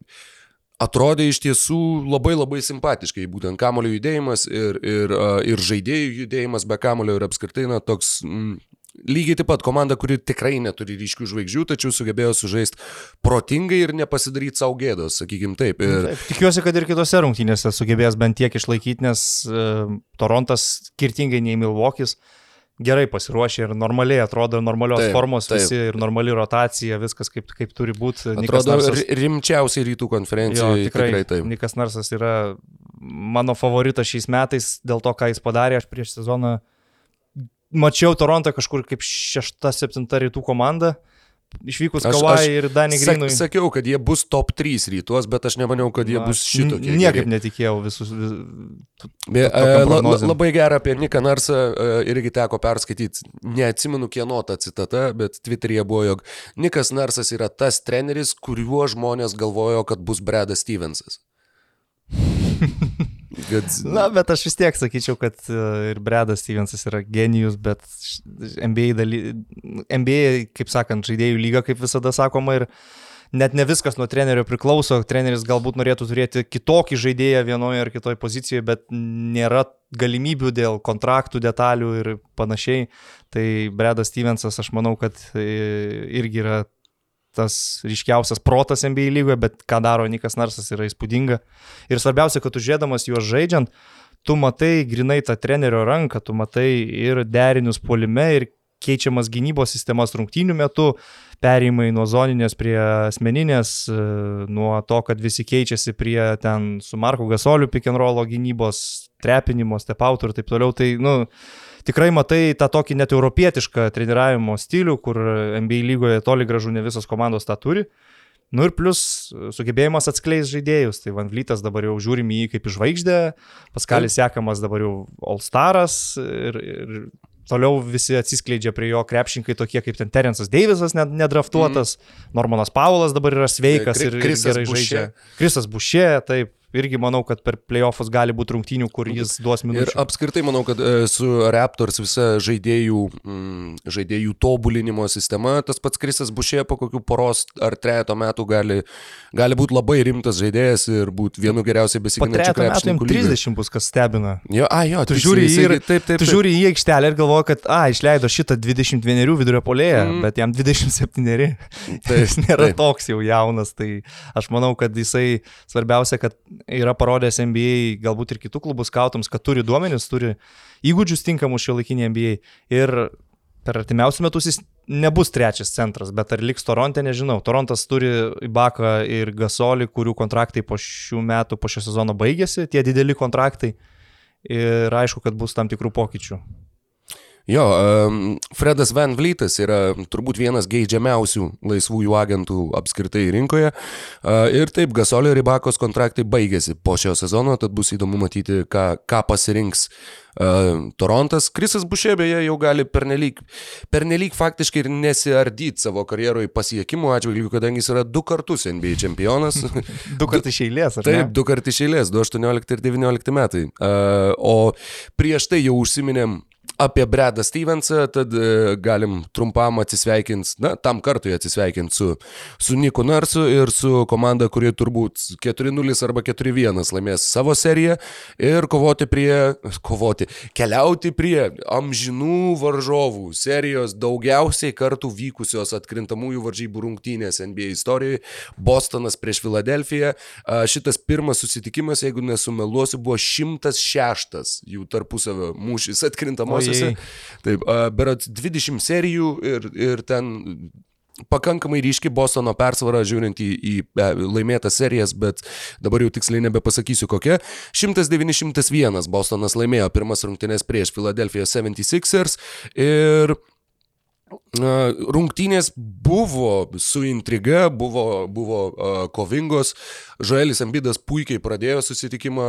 A: atrodė iš tiesų labai labai simpatiškai, būtent kamulio judėjimas ir, ir, ir žaidėjų judėjimas be kamulio ir apskritai na, toks mm, Lygiai taip pat komanda, kuri tikrai neturi ryškių žvaigždžių, tačiau sugebėjo sužaisti protingai ir nepasidaryti savo gėdos, sakykim taip. Ir... taip.
B: Tikiuosi, kad ir kitose rungtynėse sugebės bent tiek išlaikyti, nes uh, Torontas skirtingai nei Milvokis gerai pasiruošę ir normaliai atrodo, normalios taip, formos taip. visi ir normali rotacija, viskas kaip, kaip turi būti.
A: Atrodo Narsas... rimčiausiai rytų konferencijoje.
B: Jo, tikrai, tikrai taip. Nikas Narsas yra mano favoritas šiais metais dėl to, ką jis padarė, aš prieš sezoną uh, mačiau Torontą kažkur kaip šešta, septinta rytų komanda. Išvykus Kawai ir Danį Grinui.
A: Sak, sakiau, kad jie bus top 3 rytuos, bet aš nemaniau, kad jie Na, bus šitokie.
B: Niekaip geri. netikėjau visus. Vis,
A: a, la, la, labai gerą apie Niką Narsą irgi teko perskaityti. Neatsimenu kieno ta citata, bet Twitter'yje buvo, jog Nikas Narsas yra tas treneris, kuriuo žmonės galvojo, kad bus Bredas Stevensas.
B: Kad... Na, bet aš vis tiek sakyčiau, kad e, ir Bredas Stevensas yra genijus, bet NBA, daly... NBA, kaip sakant, žaidėjų lyga, kaip visada sakoma, ir net ne viskas nuo trenerio priklauso. Treneris galbūt norėtų turėti kitokį žaidėją vienoje ar kitoje pozicijoje, bet nėra galimybių dėl kontraktų detalių ir panašiai. Tai Bredas Stevensas, aš manau, kad e, irgi yra tas ryškiausias protas NBA lygoje, bet ką daro Nikas Narsas yra įspūdinga. Ir svarbiausia, kad užėdamas juos žaidžiant, tu matai grinai tą trenerio ranką, tu matai ir derinius polime, ir keičiamas gynybos sistemas rungtynių metu, perėjimai nuo zoninės prie asmeninės, e, nuo to, kad visi keičiasi prie ten su Marku Gasoliu rollo gynybos, trepinimo, step out ir taip toliau. Tai, nu, tikrai matai tą tokį net europietišką treniravimo stilių, kur NBA lygoje toli gražu ne visos komandos tą turi. Nu ir plus sugebėjimas atskleis žaidėjus. Tai Van Vlytas dabar jau žiūrim į jį kaip žvaigždę, Paskalis sekamas dabar jau All Staras ir, ir toliau visi atsiskleidžia prie jo krepšinkai tokie kaip ten Terensas Deivisas nedraftuotas, mm. Normanas Paulas dabar yra sveikas Kri ir, ir gerai žaidžia. Krisas Bušė, taip, irgi manau, kad per playoffus gali būti rungtynių, kur jis duos minučių.
A: Ir apskritai manau, kad e, su Raptors visa žaidėjų, mm, žaidėjų tobulinimo sistema, tas pats Krisas Bušė po kokių poros ar trejato metų gali, gali būti labai rimtas žaidėjas ir būti vienu geriausiai besiginančiu krepšininku.
B: 30 bus, kas stebina.
A: Jo, a, jo,
B: tu žiūri, jis, ir, taip, taip, taip. tu žiūri į aikštelę ir galvoji, kad, a, išleido šitą 21 vidurio polėją, mm. bet jam 27. Tai jis nėra taip. toks jau jaunas, tai aš manau, kad jisai svarbiausia, kad yra parodęs NBA, galbūt ir kitų klubų skautams, kad turi duomenis, turi įgūdžius tinkamus šio laikinį NBA. Ir per artimiausius metus jis nebus trečias centras, bet ar liks Toronte, nežinau. Torontas turi Ibaką ir Gasolį, kurių kontraktai po šių metų, po šio sezono baigėsi, tie dideli kontraktai. Ir aišku, kad bus tam tikrų pokyčių.
A: Jo, Fredas Van Vlytas yra turbūt vienas geidžiamiausių laisvųjų agentų apskritai rinkoje. Ir taip, Gasolio ir Ribakos kontraktai baigėsi po šio sezono, tad bus įdomu matyti, ką, ką pasirinks uh, Torontas. Krisas Bušė beje jau gali pernelyg, pernelyg faktiškai ir nesiardyti savo karjeroje pasiekimų atžvilgių, kadangi jis yra du kartus NBA čempionas.
B: du kartus iš eilės, ar
A: ne? Taip, du kartus iš eilės, 2018 ir 2019 metai. Uh, o prieš tai jau užsiminėm apie Bredą Stevensą, tad e, galim trumpam atsisveikinti, na, tam kartui atsisveikinti su, su Niku Narsu ir su komanda, kuri turbūt 4-0 arba 4-1 laimės savo seriją ir kovoti prie, kovoti, keliauti prie amžinų varžovų serijos daugiausiai kartų vykusios atkrintamųjų varžybų rungtynės NBA istorijoje - Bostonas prieš Filadelfiją. Šitas pirmas susitikimas, jeigu nesumeluosiu, buvo 106 jų tarpusavio mūšis atkrintamosios pusėse. Taip, berat 20 serijų ir, ir ten pakankamai ryški Bostono persvara žiūrint į, į e, laimėtas serijas, bet dabar jau tiksliai nebepasakysiu kokia. 100-901 Bostonas laimėjo pirmas rungtynės prieš Philadelphia 76ers ir Rungtynės buvo su intriga, buvo, buvo uh, kovingos. Žoelis Ambidas puikiai pradėjo susitikimą,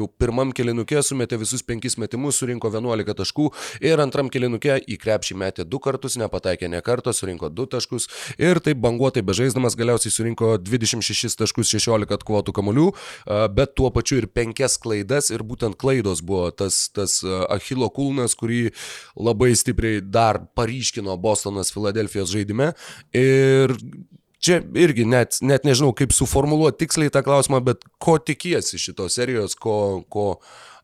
A: uh, pirmam kelinuke sumetė visus penkis metimus, surinko 11 taškų ir antram kelinuke į krepšį metė du kartus, nepataikė ne kartą, surinko du taškus ir taip banguotai bežaisdamas galiausiai surinko 26 taškus 16 atkvotų kamolių, uh, bet tuo pačiu ir penkias klaidas ir būtent klaidos buvo tas, tas Achilo kulnas, kurį labai stipriai dar paryškino Bostonas Filadelfijos žaidime. Ir čia irgi net, net nežinau, kaip suformuluoti tiksliai tą klausimą, bet ko tikiesi šitos serijos, ko, ko,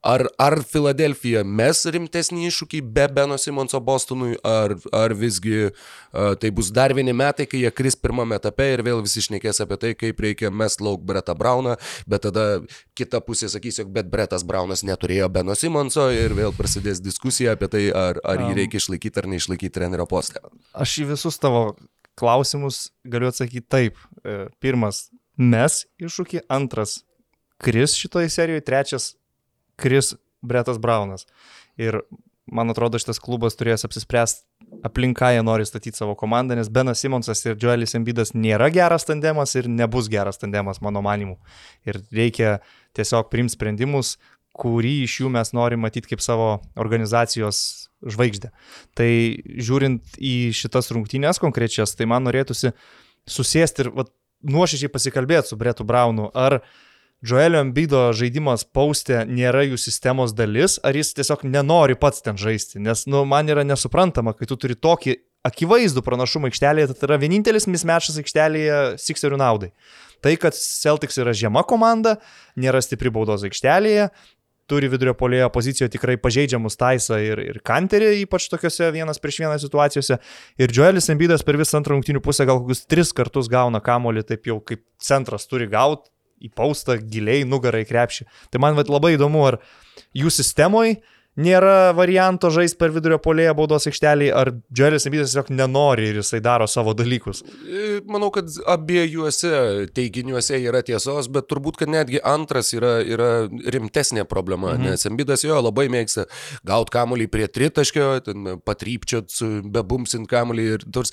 A: ar, ar Filadelfija mes rimtesnį iššūkį be Beno Simonso Bostonui, ar, ar visgi uh, tai bus dar vieni metai, kai jie kris pirmame etape ir vėl visi šnekės apie tai, kaip reikia mes lauk Bretą Brauną, bet tada kita pusė sakys, jog bet Bretas Braunas neturėjo Beno Simonso ir vėl prasidės diskusija apie tai, ar, ar jį reikia išlaikyti ar neišlaikyti trenerio postą.
B: Aš į visus tavo klausimus galiu atsakyti taip. E, pirmas, mes iššūkį, antras, Kris šitoje serijoje, trečias, Kris Bretas Braunas. Ir man atrodo, šitas klubas turės apsispręsti, aplinką jie nori statyti savo komandą, nes Benas Simonsas ir Joelis Embidas nėra geras tandemas ir nebus geras tandemas, mano manimu. Ir reikia tiesiog priimti sprendimus, kurį iš jų mes norime matyti kaip savo organizacijos žvaigždę. Tai žiūrint į šitas rungtynės konkrečias, tai man norėtųsi susėsti ir vat, nuoširdžiai pasikalbėti su Bretu Braunu, ar Joelio Ambido žaidimas paustė nėra jų sistemos dalis, ar jis tiesiog nenori pats ten žaisti, nes nu, man yra nesuprantama, kai tu turi tokį akivaizdų pranašumą aikštelėje, tai yra vienintelis mismečas aikštelėje Sixerių naudai. Tai, kad Celtics yra žema komanda, nėra stipri baudos aikštelėje, turi vidurio polėjo pozicijoje tikrai pažeidžiamus Taisą ir, ir Kanterį, ypač tokiuose vienas prieš vieną situacijose. Ir Joelis Embidas per visą antrą rungtinių pusę gal kokius tris kartus gauna kamolį, taip jau kaip centras turi gauti į paustą giliai nugarai krepšį. Tai man labai įdomu, ar jų sistemoje nėra varianto žaisti per vidurio polėje baudos aikštelį, ar Džeris Embidas tiesiog nenori ir jisai daro savo dalykus?
A: E, manau, kad abiejuose teiginiuose yra tiesos, bet turbūt, kad netgi antras yra, yra rimtesnė problema, mhm. nes Embidas jo labai mėgsta gauti kamuolį prie tritaškio, patrypčiot, bebumsint kamuolį ir tors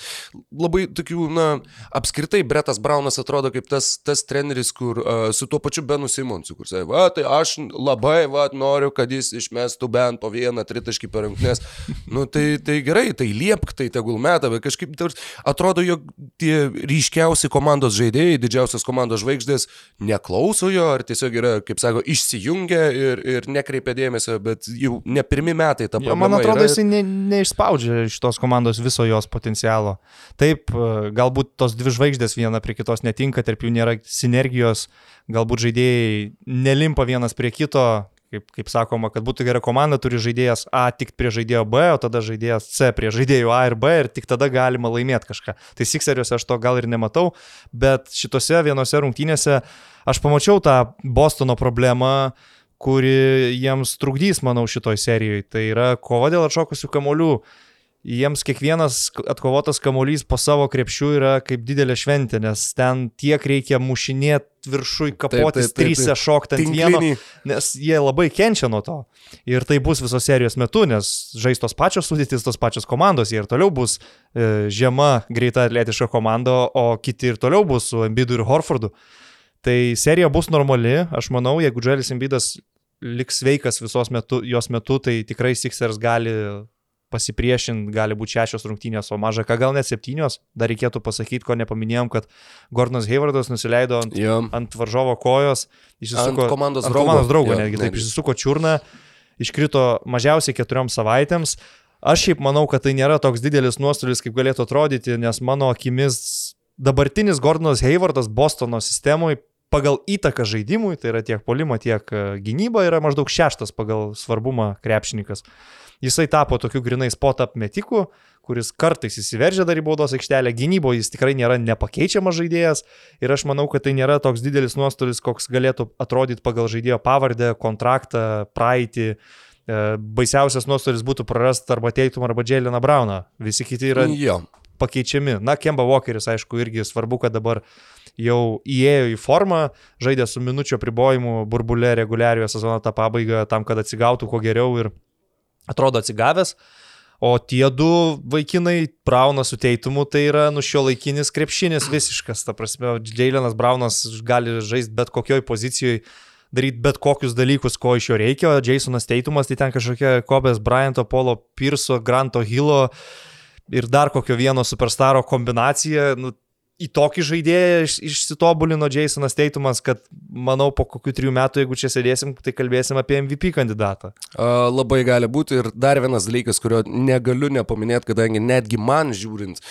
A: labai tokių, na, apskritai Bretas Braunas atrodo kaip tas, tas treneris, kur uh, su tuo pačiu Benu Simonsu, kur sakė, va, tai aš labai, va, noriu, kad jis išmestų bent bent po vieną tritaškį per rungtynes. Nu, tai, tai gerai, tai liepk, tai tegul meta, bet kažkaip tars, atrodo, jog tie ryškiausi komandos žaidėjai, didžiausias komandos žvaigždės neklauso jo, ar tiesiog yra, kaip sako, išsijungia ir, ir nekreipia dėmesio, bet jau ne pirmi metai ta problema.
B: Jo, man atrodo, yra... jisai ne, neišspaudžia iš tos komandos viso jos potencialo. Taip, galbūt tos dvi žvaigždės viena prie kitos netinka, tarp jų nėra sinergijos, galbūt žaidėjai nelimpa vienas prie kito, kaip, kaip sakoma, kad būtų gera komanda, turi žaidėjas A tik prie žaidėjo B, o tada žaidėjas C prie žaidėjų A ir B ir tik tada galima laimėti kažką. Tai Sixeriuose aš to gal ir nematau, bet šitose vienose rungtynėse aš pamačiau tą Bostono problemą, kuri jiems trukdys, manau, šitoj serijoje. Tai yra kova dėl atšokusių kamolių. Jiems kiekvienas atkovotas kamuolys po savo krepšių yra kaip didelė šventė, nes ten tiek reikia mušinėti viršui kapotis, trysia šokti ant vieno, nes jie labai kenčia nuo to. Ir tai bus visos serijos metu, nes žais tos pačios sudėtis, tos pačios komandos, jie ir toliau bus e, žema, greita atletiška komanda, o kiti ir toliau bus su Embidu ir Horfordu. Tai serija bus normali, aš manau, jeigu Dželis Embidas liks sveikas visos metu, jos metu, tai tikrai Sixers gali pasipriešinti, gali būti šešios rungtynės, o maža ką gal net septynios. Dar reikėtų pasakyti, ko nepaminėjom, kad Gordonas Haywardas nusileido ant,
A: jo.
B: ant varžovo kojos,
A: išsisuko ant komandos
B: ant draugo, komandos draugo jo, netgi, netgi, taip išsisuko čiurną, iškrito mažiausiai keturiom savaitėms. Aš šiaip manau, kad tai nėra toks didelis nuostolis, kaip galėtų atrodyti, nes mano akimis dabartinis Gordonas Haywardas Bostono sistemoje pagal įtaką žaidimui, tai yra tiek polimo, tiek e, gynyba, yra maždaug šeštas pagal svarbumą krepšininkas. Jisai tapo tokiu grinai spot up metiku, kuris kartais įsiveržia dar į baudos aikštelę, gynyboje jis tikrai nėra nepakeičiamas žaidėjas ir aš manau, kad tai nėra toks didelis nuostolis, koks galėtų atrodyti pagal žaidėjo pavardę, kontraktą, praeitį. E, baisiausias nuostolis būtų prarasti arba Teitum, arba Jėliną Brauną. Visi kiti yra jo. pakeičiami. Na, Kemba Walkeris, aišku, irgi svarbu, kad dabar jau įėjo į formą, žaidė su minučio pribojimu burbulė reguliariojo sezono tą pabaigą tam, kad atsigautų kuo geriau ir atrodo atsigavęs. O tie du vaikinai, Braunas su Teitumu, tai yra nu šio laikinis krepšinis visiškas. Ta prasme, Jailenas Braunas gali žaisti bet kokioj pozicijoje, daryti bet kokius dalykus, ko iš jo reikia, o Jasonas Teitumas tai ten kažkokia Kobės Bryanto, Polo Pirso, Granto Hilo ir dar kokio vieno superstaro kombinacija. Nu, į tokį žaidėją iš, išsitobulino Jasonas Teitumas, kad manau po kokių trijų metų, jeigu čia sėdėsim, tai kalbėsim apie MVP kandidatą.
A: Uh, labai gali būti ir dar vienas dalykas, kurio negaliu nepaminėti, kadangi netgi man žiūrint,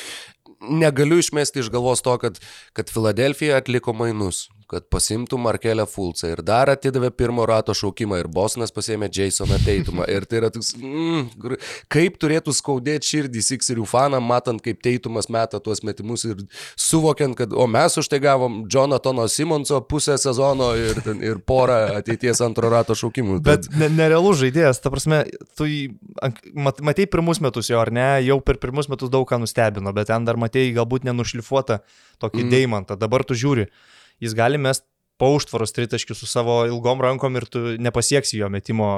A: negaliu išmesti iš galvos to, kad, kad Filadelfija atliko mainus kad pasimtų Markelę Fulcą ir dar atidavė pirmo rato šaukimą ir Bosnas pasėmė Jasoną Teitumą. Ir tai yra toks, mm, kaip turėtų skaudėti širdį Sikserių fanam, matant, kaip Teitumas meta tuos metimus ir suvokiant, kad, o mes už tai gavom Jonatano Simonso pusę sezono ir, ir porą ateities antro rato šaukimų.
B: Bet ne, nerealus žaidėjas, ta prasme, tu mat, matei pirmus metus jo, ar ne, jau per pirmus metus daug ką nustebino, bet ten dar matei galbūt nenušlifuotą tokį mm. deimantą, dabar tu žiūri jis gali mest po užtvaros tritaškių su savo ilgom rankom ir tu nepasieksi jo metimo.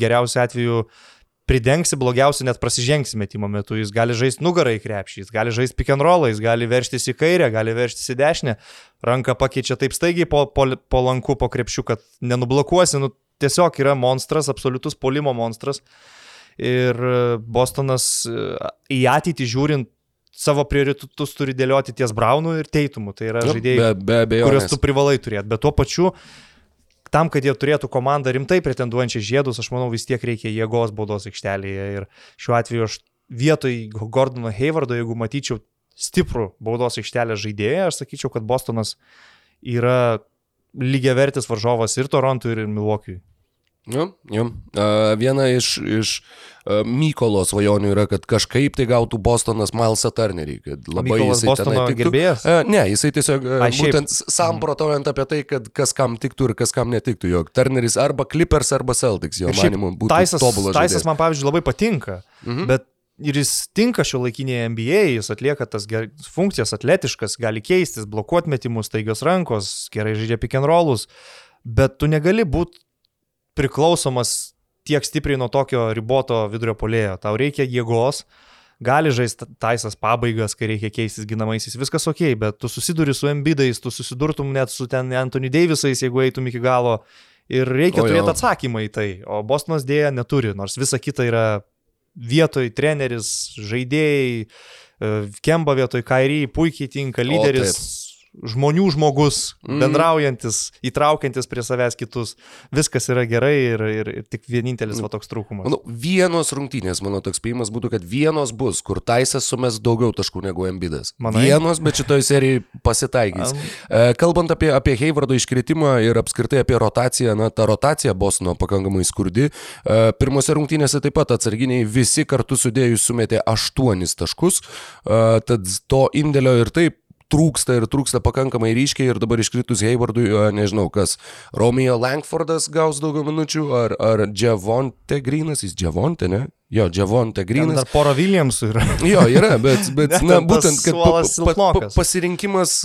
B: Geriausiu atveju pridengsi, blogiausiu net prasižengsi metimo metu. Jis gali žaisti nugarai krepšį, jis gali žaisti pick and roll, jis gali verštis į kairę, gali verštis į dešinę. Ranką pakeičia taip staigiai po, po, po lanku, po krepšiu, kad nenublokuosi. Nu, tiesiog yra monstras, absoliutus polimo monstras. Ir Bostonas į ateitį žiūrint savo prioritetus turi dėlioti ties Braunu ir Teitumu. Tai yra žaidėjai, be, be kuriuos tu privalai turėti. Bet tuo pačiu, tam, kad jie turėtų komandą rimtai pretenduojančią žiedus, aš manau vis tiek reikia jėgos baudos aikštelėje. Ir šiuo atveju aš vietoj Gordono Haywardo, jeigu matyčiau stiprų baudos aikštelės žaidėją, aš sakyčiau, kad Bostonas yra lygiavertis varžovas ir Torontui, ir Milwaukee'ui.
A: Jo, jo. Viena iš, iš Mykolo svajonių yra, kad kažkaip tai gautų Bostonas Milesą Turnerį.
B: Labai Mykolas jisai Bostono gerbėjas?
A: Uh, ne, jisai tiesiog A, būtent samprotaujant apie tai, kad kas kam tiktų ir kas kam netiktų, jog Turneris arba Clippers arba Celtics, jo manimu, būtų taisas, tobulas.
B: Taisas man, pavyzdžiui, labai patinka, mhm. bet ir jis tinka šio laikinėje NBA, jis atlieka tas ger... funkcijas atletiškas, gali keistis, blokuoti metimus, taigios rankos, gerai žaidžia pick and rollus, bet tu negali būti priklausomas tiek stipriai nuo tokio riboto vidurio polėjo. Tau reikia jėgos, gali žaisti taisas pabaigas, kai reikia keistis ginamaisiais, viskas ok, bet tu susiduri su embidais, tu susidurtum net su ten Anthony Davisais, jeigu eitum iki galo. Ir reikia o turėti atsakymą į tai, o Bostonas dėja neturi, nors visa kita yra vietoj treneris, žaidėjai, e, Kemba vietoj Kairį, puikiai tinka lyderis. Žmonių žmogus, mm. bendraujantis, įtraukiantis prie savęs kitus. Viskas yra gerai ir, ir, ir tik vienintelis va toks trūkumas.
A: Manau, vienos rungtynės, mano toks spėjimas būtų, kad vienos bus, kur Taisas sumes daugiau taškų negu Embidas. Manai? Vienos, bet šitoj serijai pasitaikys. Um. Kalbant apie, apie Heivardo iškritimą ir apskritai apie rotaciją, na, ta rotacija Bosno pakankamai skurdi. E, pirmose rungtynėse taip pat atsarginiai visi kartu sudėjus sumetė aštuonis taškus, e, tad to indėlio ir taip trūksta ir trūksta pakankamai ryškiai ir dabar iškritus Haywardui, nežinau kas, Romeo Langfordas gaus daugiau minučių, ar, ar Džavonte Grinas, jis Džavonte, ne? Jo, Džavonte Grinas.
B: Dar pora Williamsų yra.
A: Jo, yra, bet, bet na, būtent, kad pa, pa, pa,
B: pa,
A: pasirinkimas,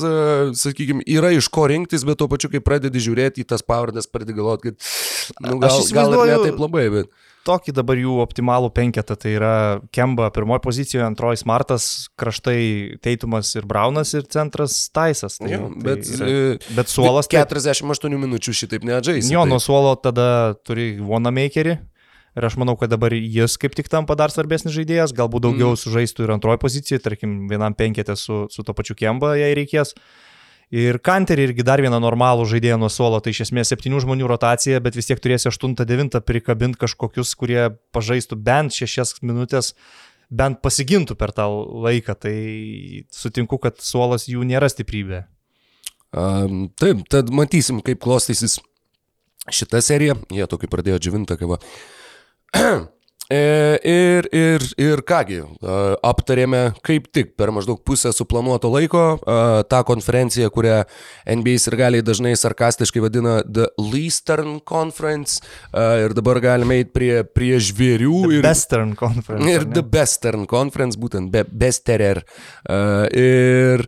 A: sakykime, yra iš ko rinktis, bet tuo pačiu, kai pradedi žiūrėti į tas pavardės, pradedi galvoti, kad nu, gal, gal ir ne taip labai, bet
B: tokį dabar jų optimalų penketą. Tai yra Kemba pirmoji pozicijoje, antroji Smartas, kraštai Teitumas ir Braunas ir centras Taisas. Tai,
A: jo,
B: tai
A: bet,
B: yra,
A: e,
B: bet suolas.
A: Bet 48 minučių šitaip neatžais.
B: Jo,
A: tai.
B: nuo suolo tada turi Wanamakerį. Ir aš manau, kad dabar jis kaip tik tampa dar svarbesnis žaidėjas, galbūt daugiau mm. sužaistų ir antroji pozicija, tarkim, vienam penketė su, su to pačiu Kemba, jei reikės. Ir Kanterį irgi dar vieną normalų žaidėją nuo suolo, tai iš esmės septynių žmonių rotacija, bet vis tiek turėsi 8-9 prikabinti kažkokius, kurie pažaistų bent 6 minutės, bent pasigintų per tą laiką. Tai sutinku, kad suolas jų nėra stiprybė.
A: Um, taip, tad matysim, kaip klostysis šita serija. Jie tokį pradėjo dživintą kavą. E, ir, ir, ir kągi, aptarėme kaip tik per maždaug pusę suplanuoto laiko tą konferenciją, kurią NBA ir galiai dažnai sarkastiškai vadina The Leastern Conference. Ir dabar galime eiti prie, prie žvėrių.
B: The
A: ir,
B: Western Conference.
A: Ir The Western Conference, būtent be, Besterer. Ir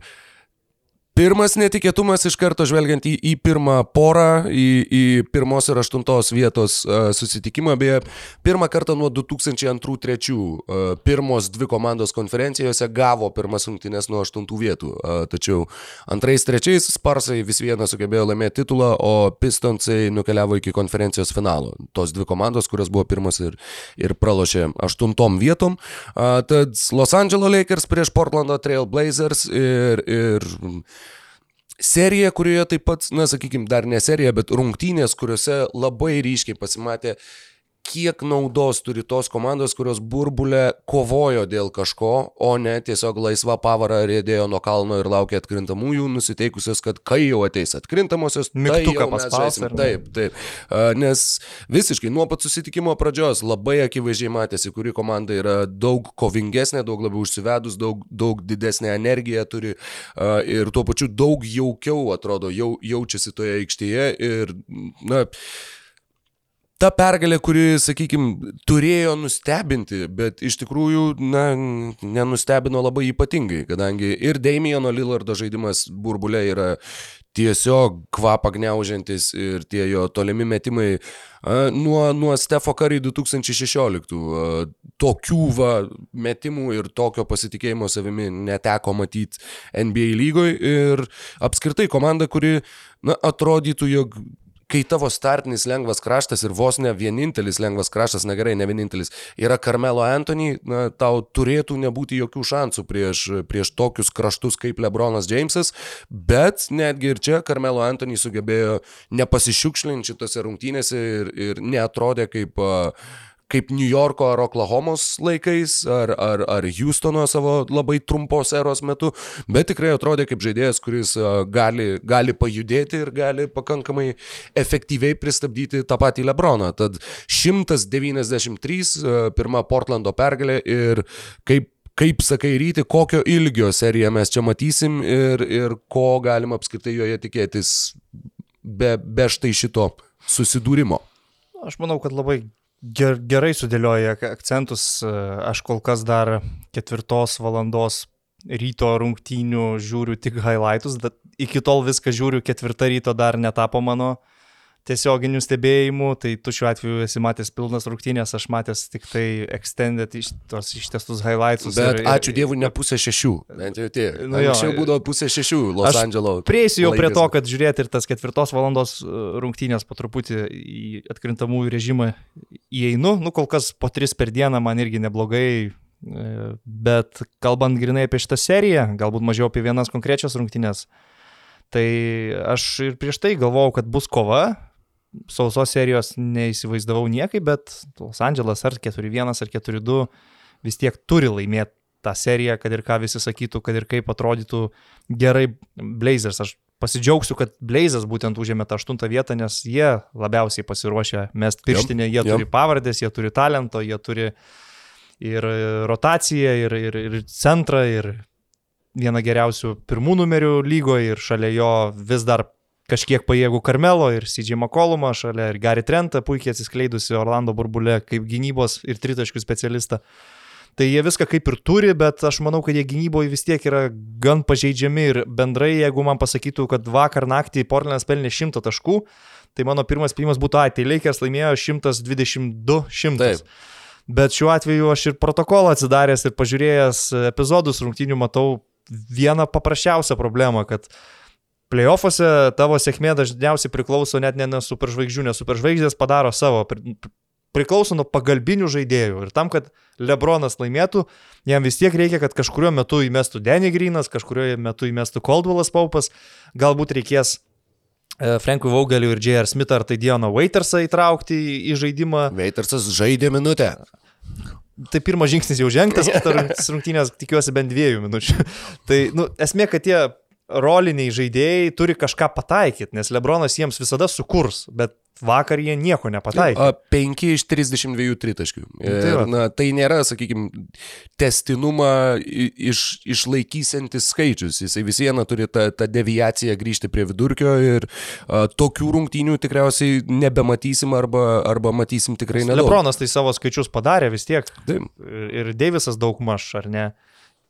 A: Pirmas netikėtumas iš karto žvelgiant į, į pirmą porą, į, į pirmos ir aštuntos vietos uh, susitikimą, beje, pirmą kartą nuo 2002-2003 uh, pirmos dvi komandos konferencijose gavo pirmas rungtynės nuo aštuntų vietų, uh, tačiau antrais, trečiais Sparsai vis vieną sugebėjo laimėti titulą, o Pistonsai nukeliavo iki konferencijos finalo. Tos dvi komandos, kurios buvo pirmas ir, ir pralošė aštuntom vietom. Uh, tad Los Angeles Lakers prieš Portlando Trail Blazers ir, ir serija, kurioje taip pat, na, sakykime, dar ne serija, bet rungtynės, kuriuose labai ryškiai pasimatė kiek naudos turi tos komandos, kurios burbulė kovojo dėl kažko, o ne tiesiog laisva pavara rėdėjo nuo kalno ir laukė atkrintamųjų, nusiteikusios, kad kai jau ateis atkrintamosios,
B: mygtuką
A: tai
B: paspausim.
A: Taip, taip. Nes visiškai nuo pat susitikimo pradžios labai akivaizdžiai matėsi, kuri komanda yra daug kovingesnė, daug labiau užsivedus, daug, daug didesnę energiją turi ir tuo pačiu daug jaukiau atrodo, jau, jaučiasi toje aikštėje ir, na, ta pergalė, kuri, sakykime, turėjo nustebinti, bet iš tikrųjų, na, nenustebino labai ypatingai, kadangi ir Damieno Lillardo žaidimas burbulė yra tiesiog kvapą gniaužiantis ir tie jo tolimi metimai nuo, nuo Stefo Curry 2016. A, tokių va, metimų ir tokio pasitikėjimo savimi neteko matyti NBA lygoje ir apskritai komanda, kuri na, atrodytų, jog kai tavo startinis lengvas kraštas ir vos ne vienintelis lengvas kraštas, na gerai, ne vienintelis, yra Carmelo Anthony, na, tau turėtų nebūti jokių šansų prieš, prieš tokius kraštus kaip Lebronas Jamesas, bet netgi ir čia Carmelo Anthony sugebėjo nepasišiukšlinti šitose rungtynėse ir, ir neatrodė kaip uh, kaip New Yorko ar Oklahomos laikais, ar, ar, ar Houstono savo labai trumpos eros metu, bet tikrai atrodė kaip žaidėjas, kuris gali, gali pajudėti ir gali pakankamai efektyviai pristabdyti tą patį Lebroną. Tad 193 pirma Portlando pergalė ir kaip kaip sakai, ryti, kokio ilgio seriją mes čia matysim ir, ir ko galima apskritai joje tikėtis be, be štai šito susidūrimo.
B: Aš manau, kad labai ger, gerai sudėlioja akcentus. Aš kol kas dar ketvirtos valandos ryto rungtynių žiūriu tik highlightus, bet iki tol viską žiūriu, ketvirtą ryto dar netapo mano tiesioginių stebėjimų, tai tu šiuo atveju esi matęs pilnas rungtynės, aš matęs tik tai extended iš tos ištestus highlights.
A: Bet ir, ačiū Dievui, ne pusė šešių, bent jau tie. Nu, Anksčiau būdavo pusė šešių Los Andželo.
B: Prieisiu jau prie to, kad žiūrėti ir tas ketvirtos valandos uh, rungtynės po truputį į atkrintamųjų režimą įeinu, nu kol kas po tris per dieną man irgi neblogai, e, bet kalbant grinai apie šitą seriją, galbūt mažiau apie vienas konkrečias rungtynės. Tai aš ir prieš tai galvojau, kad bus kova, sausos serijos neįsivaizdavau niekaip, bet Los Angeles ar 4-1 ar 4-2 vis tiek turi laimėti tą seriją, kad ir ką visi sakytų, kad ir kaip atrodytų gerai Blazers. Aš pasidžiaugsiu, kad Blazers būtent užėmė tą aštuntą vietą, nes jie labiausiai pasiruošę mest pirštinę, jie turi pavardės, jie turi talento, jie turi ir rotaciją, ir, ir, ir centrą, ir viena geriausių pirmų numerių lygoje ir šalia jo vis dar kažkiek pajėgų Karmelo ir CJ McCollumą, šalia ir Gary Trentą, puikiai atsiskleidusi Orlando burbulė kaip gynybos ir tritaškių specialistą. Tai jie viską kaip ir turi, bet aš manau, kad jie gynyboje vis tiek yra gan pažeidžiami ir bendrai, jeigu man pasakytų, kad vakar naktį Portlandas pelnė 100 taškų, tai mano pirmas spėjimas būtų, ai, tai Lakers laimėjo 122-100. Bet šiuo atveju aš ir protokolą atsidaręs ir pažiūrėjęs epizodus rungtinių matau vieną paprasčiausią problemą, kad Playoffuose tavo sėkmė dažniausiai priklauso net ne nuo superžvaigždžių, nes superžvaigždės padaro savo, priklauso nuo pagalbinių žaidėjų. Ir tam, kad Lebronas laimėtų, jam vis tiek reikia, kad kažkurio metu įmestų Denny Greenas, kažkurio metu įmestų Coldwellas Paupas, galbūt reikės e, Frankui Vaugeliu ir J.R. Smith ar tai Dioną Waitersą įtraukti į žaidimą.
A: Waitersas žaidė minutę.
B: Tai pirmas žingsnis jau žengtas, kitas rungtynės tikiuosi bent dviejų minučių. tai, nu, esmė, kad tie roliniai žaidėjai turi kažką pataikyti, nes Lebronas jiems visada sukurs, bet vakar jie nieko nepataikė.
A: 5 iš 32 tritaškių. Tai, ir, na, tai nėra, sakykime, testinumą iš, išlaikysiantis skaičius. Jisai vis viena turi tą, tą deviaciją grįžti prie vidurkio ir a, tokių rungtynių tikriausiai nebematysim arba, arba matysim tikrai nedaug.
B: Lebronas tai savo skaičius padarė vis tiek. Taip. Ir, ir Deivisas daug maž, ar ne?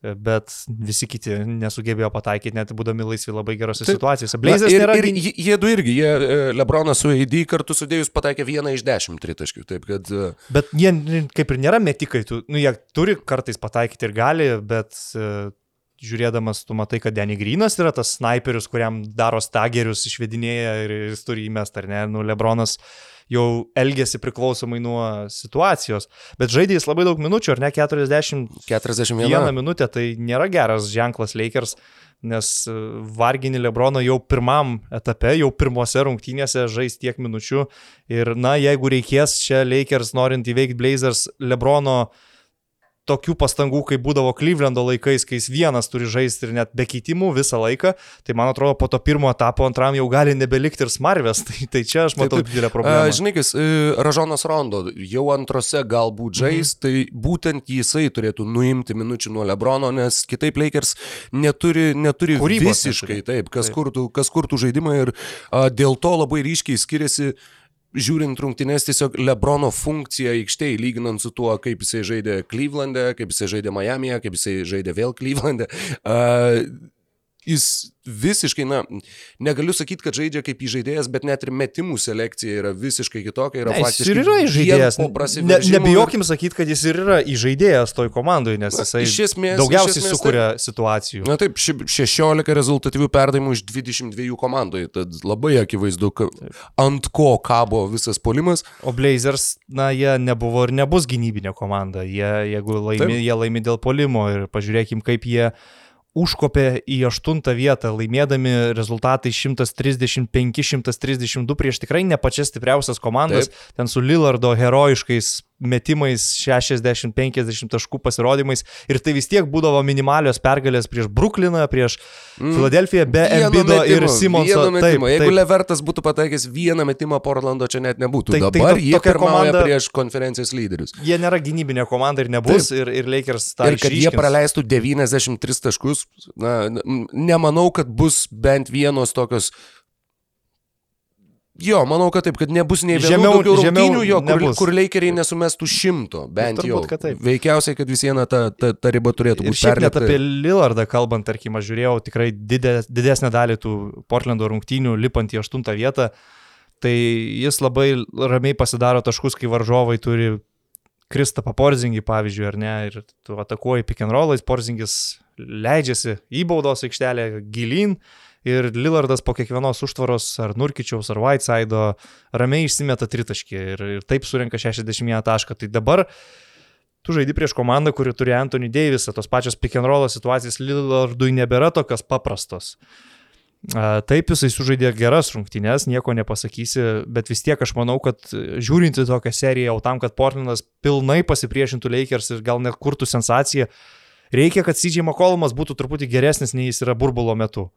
B: Bet visi kiti nesugebėjo pataikyti, net būdami laisvi labai gerose Taip. situacijose.
A: Blazers nėra... Ir jie du irgi, jie e, Lebronas su AD kartu sudėjus pataikė vieną iš dešimt tritaškių, taip kad... E,
B: bet jie kaip ir nėra metikai, tu, nu, jie turi kartais pataikyti ir gali, bet uh, žiūrėdamas tu matai, kad Denny Grinas yra tas sniperius, kuriam daro stagerius, išvedinėja ir jis turi įmest, ar ne? Nu, Lebronas uh, jau elgesi priklausomai nuo situacijos. Bet žaidė jis labai daug minučių, ar ne 40, 41 minutę, tai nėra geras ženklas Lakers, nes e, varginį Lebrono jau pirmam etape, jau pirmose rungtynėse žais tiek minučių. Ir na, jeigu reikės čia Lakers norint įveikti Blazers, Lebrono uh, tokių pastangų, kaip būdavo Klyvlendo laikais, kai jis vienas turi žaisti ir net be keitimų visą laiką, tai man atrodo, po to pirmo etapo antram jau gali nebelikti ir smarvės. Tai, tai čia aš matau didelę problemą.
A: Žinai, kas, e, Ražonas Rondo jau antrose galbūt žais, mhm. tai būtent jisai turėtų nuimti minučių nuo Lebrono, nes kitaip Lakers neturi, neturi Kūrybos visiškai neturi. taip, kas, taip. Kurtų, kas kurtų žaidimą ir a, dėl to labai ryškiai skiriasi uh, žiūrint rungtynės, tiesiog Lebrono funkcija aikštėje, lyginant su tuo, kaip jisai žaidė Klyvlande, kaip jisai žaidė Miami'e, kaip jisai žaidė vėl Klyvlande. Uh, jis visiškai, na, negaliu sakyti, kad žaidžia kaip įžaidėjas, bet net ir metimų selekcija yra visiškai kitokia. Yra
B: ne, jis ir yra įžaidėjas. Ne, nebijokim sakyti, kad jis ir yra įžaidėjas toj komandai, nes na, jisai iš esmės, daugiausiai esmės, sukuria taip, situacijų.
A: Na taip, 16 rezultatyvių perdavimų iš 22 komandai, tad labai akivaizdu, ant ko kabo visas polimas.
B: O Blazers, na, jie nebuvo ir nebus gynybinė komanda. Jie, jeigu laimi, taip. jie laimi dėl polimo ir pažiūrėkim, kaip jie užkopė į aštuntą vietą, laimėdami rezultatai 135-132 prieš tikrai ne pačias stipriausias komandas, Taip. ten su Lillardo herojiškais metimais 60-50 taškų pasirodymais ir tai vis tiek būdavo minimalios pergalės prieš Brukliną, prieš mm. Filadelfiją be Embido ir Simonso.
A: Taip, Jeigu taip. Levertas būtų pataikęs vieną metimą Portlando, čia net nebūtų. Tai, Dabar tai, jie komanda prieš konferencijos lyderius.
B: Jie nėra gynybinė komanda ir nebus taip. ir, ir Lakers tą.
A: Ir kad išryškins. jie praleistų 93 taškus, na, nemanau, kad bus bent vienos tokios Jo, manau, kad taip, kad nebus nei vienų žemiau, daugiau rungtynių, jo, kur, nebus. kur leikeriai nesumestų šimto, bent jau. Kad taip. Veikiausiai, kad vis viena ta, ta, ta riba turėtų būti. Šiaip
B: net apie Lillardą kalbant, tarkim, aš žiūrėjau tikrai didės, didesnę dalį tų Portlando rungtynių lipant į aštuntą vietą, tai jis labai ramiai pasidaro taškus, kai varžovai turi Kristapą Porzingį, pavyzdžiui, ar ne, ir tu atakuoji pick and rollais, Porzingis leidžiasi į baudos aikštelę gilin ir Lillardas po kiekvienos užtvaros ar Nurkičiaus ar Whiteside'o ramiai išsimeta tritaškį ir, ir taip surinka 61 tašką. Tai dabar tu žaidi prieš komandą, kuri turi Anthony Davisą, tos pačios pick and roll situacijas Lillardui nebėra tokios paprastos. Taip, jisai sužaidė geras rungtynes, nieko nepasakysi, bet vis tiek aš manau, kad žiūrint į tokią seriją, jau tam, kad Portlandas pilnai pasipriešintų Lakers ir gal net kurtų sensaciją, reikia, kad CJ McCollumas būtų truputį geresnis, nei jis yra burbulo metu.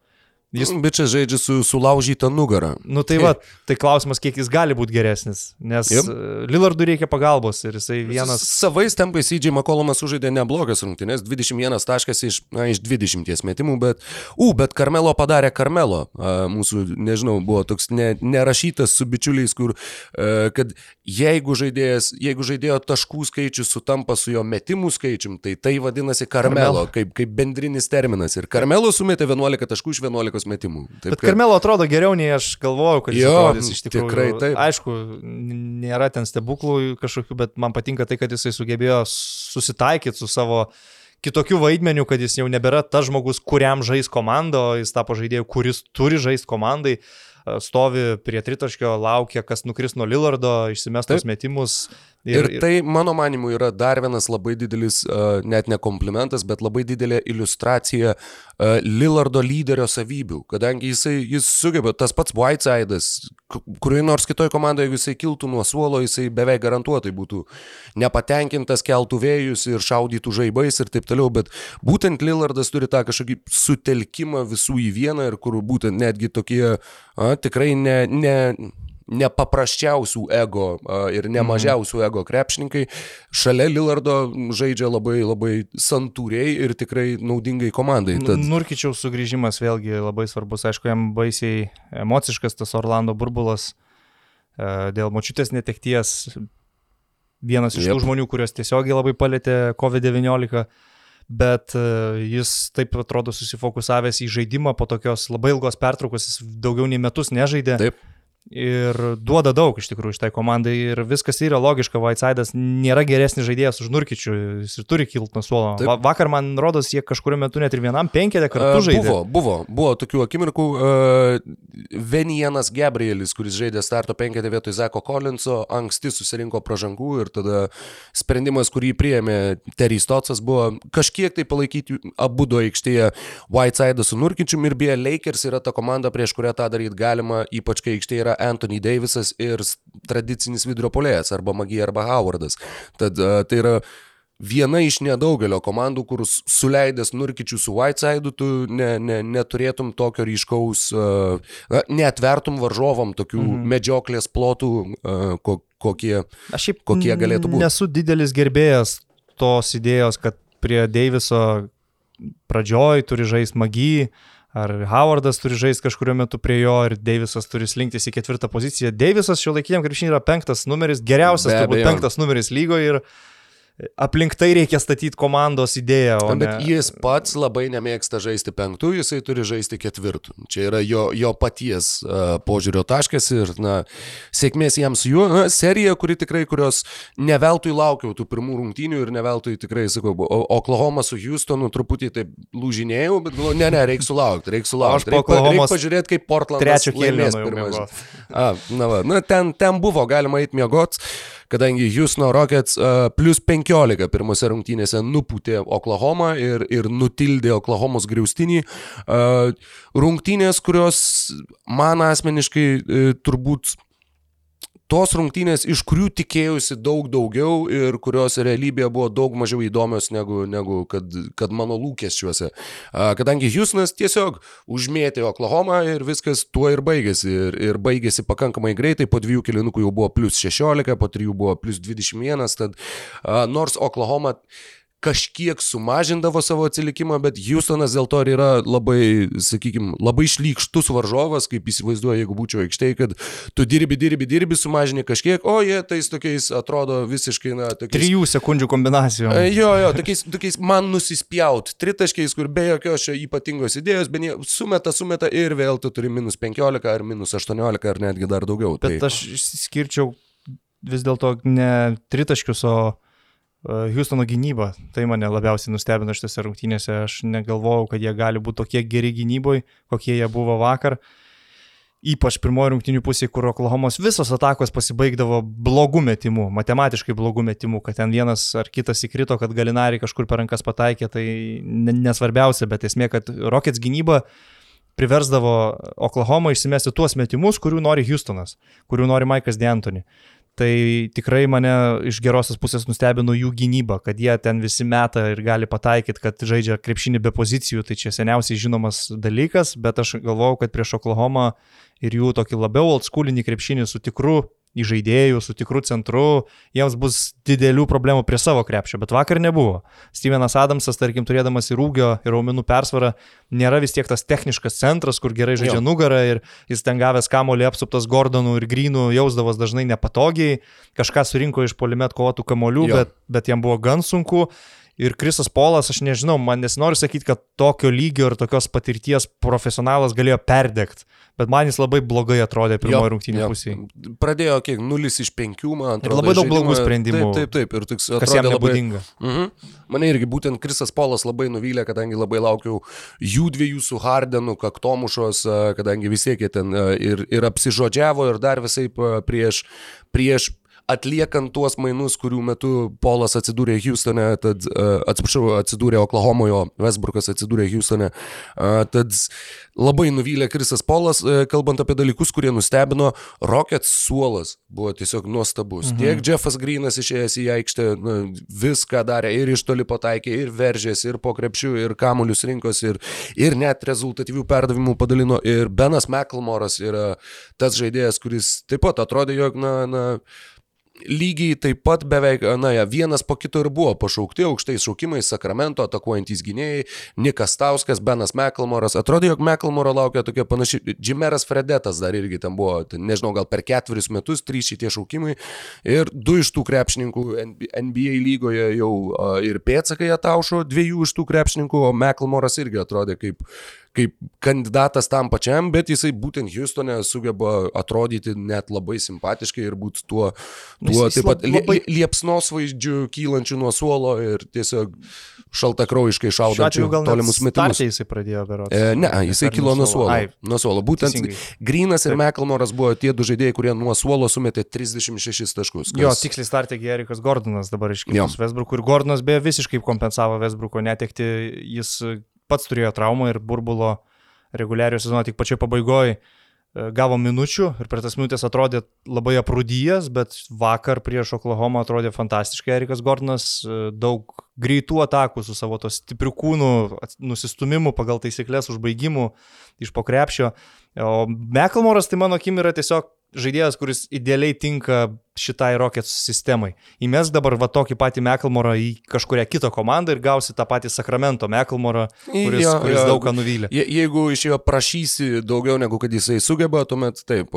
A: Jis bičias žaidžia su sulaužyta nugara.
B: Nu tai va, tai klausimas, kiek jis gali būti geresnis, nes yep. Lillardui reikia pagalbos ir jisai vienas.
A: Savais tempais CJ McCollumas sužaidė neblogas rungtynės, 21 taškas iš, na, iš 20 metimų, bet, u, bet Karmelo padarė Karmelo. A, mūsų, nežinau, buvo toks ne, nerašytas su bičiuliais, kur, a, kad jeigu, žaidėjas, jeigu žaidėjo taškų skaičius sutampa su jo metimų skaičium, tai tai vadinasi Karmelo, Karmelo. Kaip, kaip bendrinis terminas. Ir Karmelo sumetė 11 taškų iš 11 15 metimų.
B: Taip, Bet kad... Karmelo atrodo geriau nei aš galvojau, kad jis atrodys iš tikrųjų.
A: Tikrai taip.
B: Aišku, nėra ten stebuklų kažkokių, bet man patinka tai, kad jisai sugebėjo susitaikyti su savo kitokiu vaidmeniu, kad jis jau nebėra tas žmogus, kuriam žais komanda, o jis tapo žaidėju, kuris turi žaisti komandai stovi prie tritaškio, laukia, kas nukris nuo Lillardo, išsimestos metimus.
A: Ir, ir tai, mano manimu, yra dar vienas labai didelis, uh, net ne komplimentas, bet labai didelė iliustracija uh, Lillardo lyderio savybių, kadangi jisai, jis sugeba, tas pats Whiteside'as, kurioje nors kitoje komandoje, jeigu jisai kiltų nuo suolo, jisai beveik garantuotai būtų nepatenkintas, keltų vėjus ir šaudytų žaibais ir taip toliau, bet būtent Lillardas turi tą kažkokį sutelkimą visų į vieną ir kur būtent netgi tokie a, tikrai ne, ne, nepaprasčiausių ego ir nemažiausių ego krepšininkai. Šalia Lillardo žaidžia labai labai santūriai ir tikrai naudingai komandai.
B: Tad... Nurkičiaus sugrįžimas vėlgi labai svarbus, aišku, jam baisiai emociškas tas Orlando burbulas dėl močiutės netekties. Vienas iš yep. tų žmonių, kurios tiesiogiai labai palėtė COVID-19 bet jis taip atrodo susifokusavęs į žaidimą po tokios labai ilgos pertraukos, jis daugiau nei metus nežaidė.
A: Taip
B: ir duoda daug iš tikrųjų šitai komandai ir viskas yra logiška, Whiteside'as nėra geresnis žaidėjas už Nurkičių, jis ir turi kilti nuo suolo. Va, vakar man rodos, jie kažkurio metu net ir vienam penketę kartų žaidė.
A: Buvo, buvo, buvo tokių akimirkų. Uh, Venijanas Gabrielis, kuris žaidė starto penketę vietoj Zeko Collinso, anksti susirinko pražangų ir tada sprendimas, kurį priėmė Terry Stotsas, buvo kažkiek tai palaikyti abu du aikštėje Whiteside'ą su Nurkičiumi ir beje Lakers yra ta komanda, prieš kurią tą daryti galima, ypač kai aikštėje yra Anthony Davisas ir tradicinis vidurio polėjas arba Magija arba Howardas. Tad tai yra viena iš nedaugelio komandų, kur suleidęs Nurkičių su Whiteside'u, tu ne, ne, neturėtum tokio ryškaus, na, netvertum varžovam tokių mm -hmm. medžioklės plotų, ko, kokie, kokie galėtų būti.
B: Nesu didelis gerbėjas tos idėjos, kad prie Deiviso pradžioj turi žaisti magijai ar Howardas turi žaisti kažkurio metu prie jo ir Deivisas turi slinktis į ketvirtą poziciją. Deivisas šio laikiniam krepšiniui yra penktas numeris, geriausias turbūt penktas numeris lygoje ir aplink tai reikia statyti komandos idėją.
A: Ne... Bet jis pats labai nemėgsta žaisti penktų, jisai turi žaisti ketvirtų. Čia yra jo, jo paties uh, požiūrio taškas ir, na, sėkmės jam su juo. Na, serija, kuri tikrai, kurios neveltui laukiau tų pirmų rungtynių ir neveltui tikrai, sakau, Oklahoma su Houstonu truputį taip lūžinėjau, bet galvoju, ne, ne, reikia sulaukti, reikia sulaukti.
B: Aš po Oklahoma
A: pažiūrėti, kaip Portlandas
B: trečio kėlinės pirmas.
A: A, na, va, na ten, ten buvo galima eiti miegot kadangi Houston Rockets uh, plus 15 pirmose rungtynėse nupūtė Oklahoma ir, ir nutildė Oklahomos griaustinį. Rungtynės, kurios man asmeniškai uh, turbūt tos rungtynės, iš kurių tikėjausi daug daugiau ir kurios realybėje buvo daug mažiau įdomios negu, negu kad, kad mano lūkesčiuose. Kadangi Houstonas tiesiog užmėtė Oklahoma ir viskas tuo ir baigėsi. Ir, ir baigėsi pakankamai greitai, po dviejų kilinukų jau buvo plus 16, po trijų buvo plus 21, tad nors Oklahoma kažkiek sumažindavo savo atsilikimą, bet Houstonas dėl to ir yra labai, sakykime, labai šlykštus varžovas, kaip įsivaizduoju, jeigu būčiau aikštėje, kad tu dirbi, dirbi, dirbi, sumažini kažkiek, o jie tais tokiais atrodo visiškai, na, tokiais...
B: Trijų sekundžių kombinacijų.
A: E, jo, jo, tokiais, tokiais man nusispjaut, tritaškiais, kur be jokios čia ypatingos idėjos, bet jie sumeta, sumeta ir vėl tu turi minus 15 ar minus 18 ar netgi dar daugiau.
B: Bet tai... aš skirčiau vis dėlto ne tritaškius, o Houstono gynyba, tai mane labiausiai nustebino šitose rungtynėse. Aš negalvojau, kad jie gali būti tokie geri gynyboje, kokie jie buvo vakar. Ypač pirmoji rungtynių pusė, kur Oklahomos visos atakos pasibaigdavo blogų metimų, matematiškai blogų metimų, kad ten vienas ar kitas įkrito, kad galinariai kažkur per rankas pataikė, tai nesvarbiausia, bet esmė, kad Rockets gynyba priversdavo Oklahoma išsimesti tuos metimus, kurių nori Houstonas, kurių nori Maikas D'Antoni. Tai tikrai mane iš gerosios pusės nustebino jų gynyba, kad jie ten visi meta ir gali pataikyti, kad žaidžia krepšinį be pozicijų, tai čia seniausiai žinomas dalykas, bet aš galvojau, kad prieš Oklahoma ir jų tokį labiau old schoolinį krepšinį su tikru į žaidėjų, su tikru centru, jiems bus didelių problemų prie savo krepšio, bet vakar nebuvo. Stevenas Adamsas, tarkim, turėdamas ir ūgio, ir raumenų persvarą, nėra vis tiek tas techniškas centras, kur gerai žaidžia jo. nugarą ir jis ten gavęs kamolį apsuptas Gordonų ir Grynų, jausdavas dažnai nepatogiai, kažką surinko iš polimet kovotų kamolių, jo. bet, bet jam buvo gan sunku. Ir Krisas Polas, aš nežinau, man nesinori sakyti, kad tokio lygio ir tokios patirties profesionalas galėjo perdegti, bet man jis labai blogai atrodė pirmojo rungtynio pusėje.
A: Pradėjo kiek 0 iš 5, man atrodo.
B: Ir labai daug blogų sprendimų.
A: Taip, taip, taip. Ir toks,
B: kas jam.
A: Labai... Mhm. Mane irgi būtent Krisas Polas labai nuvylė, kadangi labai laukiau jų dviejų su Hardenu, kaktomušos, kadangi vis tiek jie ten ir, ir apsižodžiavo ir dar visai prieš, prieš atliekant tuos mainus, kurių metu Polas atsidūrė Houstone, tad, uh, atsiprašau, atsidūrė Oklahomoje, Westbrookas atsidūrė Houstone, uh, tad labai nuvylė Krisas Polas, uh, kalbant apie dalykus, kurie nustebino, Rockets suolas buvo tiesiog nuostabus. Mhm. Tiek Jeffas Greenas išėjęs į aikštę, na, viską darė ir iš toli pataikė, ir veržėsi, ir po krepšių, ir kamuolius rinkos, ir, ir net rezultatyvių perdavimų padalino, ir Benas McElmoras yra tas žaidėjas, kuris taip pat atrodė, jog, na, na, lygiai taip pat beveik, na, ja, vienas po kito ir buvo pašaukti aukštais šaukimais Sakramento atakuojantys gynėjai, Nikas Tauskas, Benas Meklmoras. Atrodo, jog Meklmoro laukia tokia panaši, Džimeras Fredetas dar irgi ten buvo, nežinau, gal per ketverius metus, trys šitie šaukimai ir du iš tų krepšininkų NBA lygoje jau uh, ir pėtsakai ataušo, dviejų iš tų krepšininkų, o Meklmoras irgi atrodė kaip kaip kandidatas tam pačiam, bet jisai būtent Houstone sugeba atrodyti net labai simpatiškai ir būti tuo, tuo taip pat labai... liepsnos vaizdžiu kylančiu nuo suolo ir tiesiog šaltakraujiškai šaudančiu tolimus metimus.
B: Jisai pradėjo berotis.
A: E, ne, jisai kilo nuo suolo. Ai, nuo suolo. Būtent teisingai. Grinas ir Mekalmoras buvo tie du žaidėjai, kurie nuo suolo sumetė 36 taškus.
B: Kas... Jo, tiksliai startė Gerikas Gordonas dabar iškilęs Vesbrukų ir Gordonas beje visiškai kompensavo Vesbruko netekti. Jis pats turėjo traumą ir burbulo reguliario sezono tik pačioj pabaigoje gavo minučių ir per tas minutės atrodė labai aprūdyjas, bet vakar prieš Oklahoma atrodė fantastiškai Erikas Gordonas, e, daug greitų atakų su savo to stipriu kūnu, nusistumimu pagal taisyklės užbaigimų iš pokrepšio. O Mekalmoras tai mano akim yra tiesiog žaidėjas, kuris idealiai tinka šitai Rockets sistemai. Įmes dabar va tokį patį Mekalmorą į kažkuria kitą komandą ir gausi tą patį Sakramento Mekalmorą, kuris, jo, kuris jo, daug ką nuvylė.
A: Je, jeigu iš jo prašysi daugiau negu kad jisai sugeba, tuomet taip,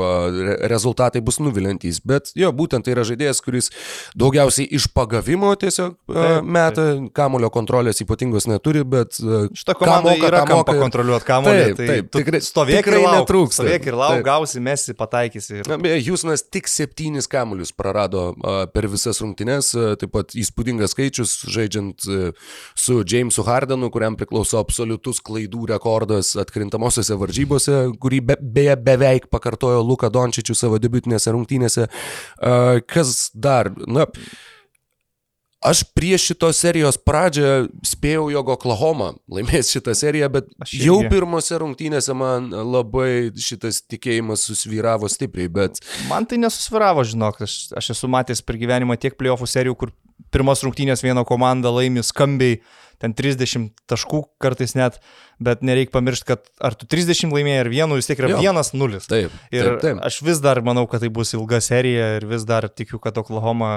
A: rezultatai bus nuvilintys. Bet jo, būtent tai yra žaidėjas, kuris daugiausiai iš pagavimo tiesiog taip, meta, taip. kamulio kontrolės ypatingos neturi, bet...
B: Šitą komandą moka, yra kam pakontroliuoti kamulį. Taip, tai taip, tikrai, stovėk tikrai ir lauk, netrūks. Stovėk ir lauk, gausi, mesi, pataikysi. Ir...
A: Houstonas tik septynis kamuolius kamuolius prarado per visas rungtynes, taip pat įspūdingas skaičius, žaidžiant su Jamesu Hardenu, kuriam priklauso absoliutus klaidų rekordas atkrintamosiose varžybose, kurį be, beje beveik pakartojo Luka Dončičių savo debutinėse rungtynėse. Kas dar? Na, Aš prieš šitos serijos pradžią spėjau, jog Oklahoma laimės šitą seriją, bet jau pirmose rungtynėse man labai šitas tikėjimas susvyravo stipriai, bet...
B: Man tai nesusviravo, žinok, aš, aš esu matęs per gyvenimą tiek playoffų serijų, kur pirmas rungtynės viena komanda laimi skambiai, ten 30 taškų kartais net, bet nereikia pamiršti, kad ar tu 30 laimėjai ar vienu, vis tiek yra 1-0.
A: Taip.
B: Ir
A: taip, taip.
B: aš vis dar manau, kad tai bus ilga serija ir vis dar tikiu, kad Oklahoma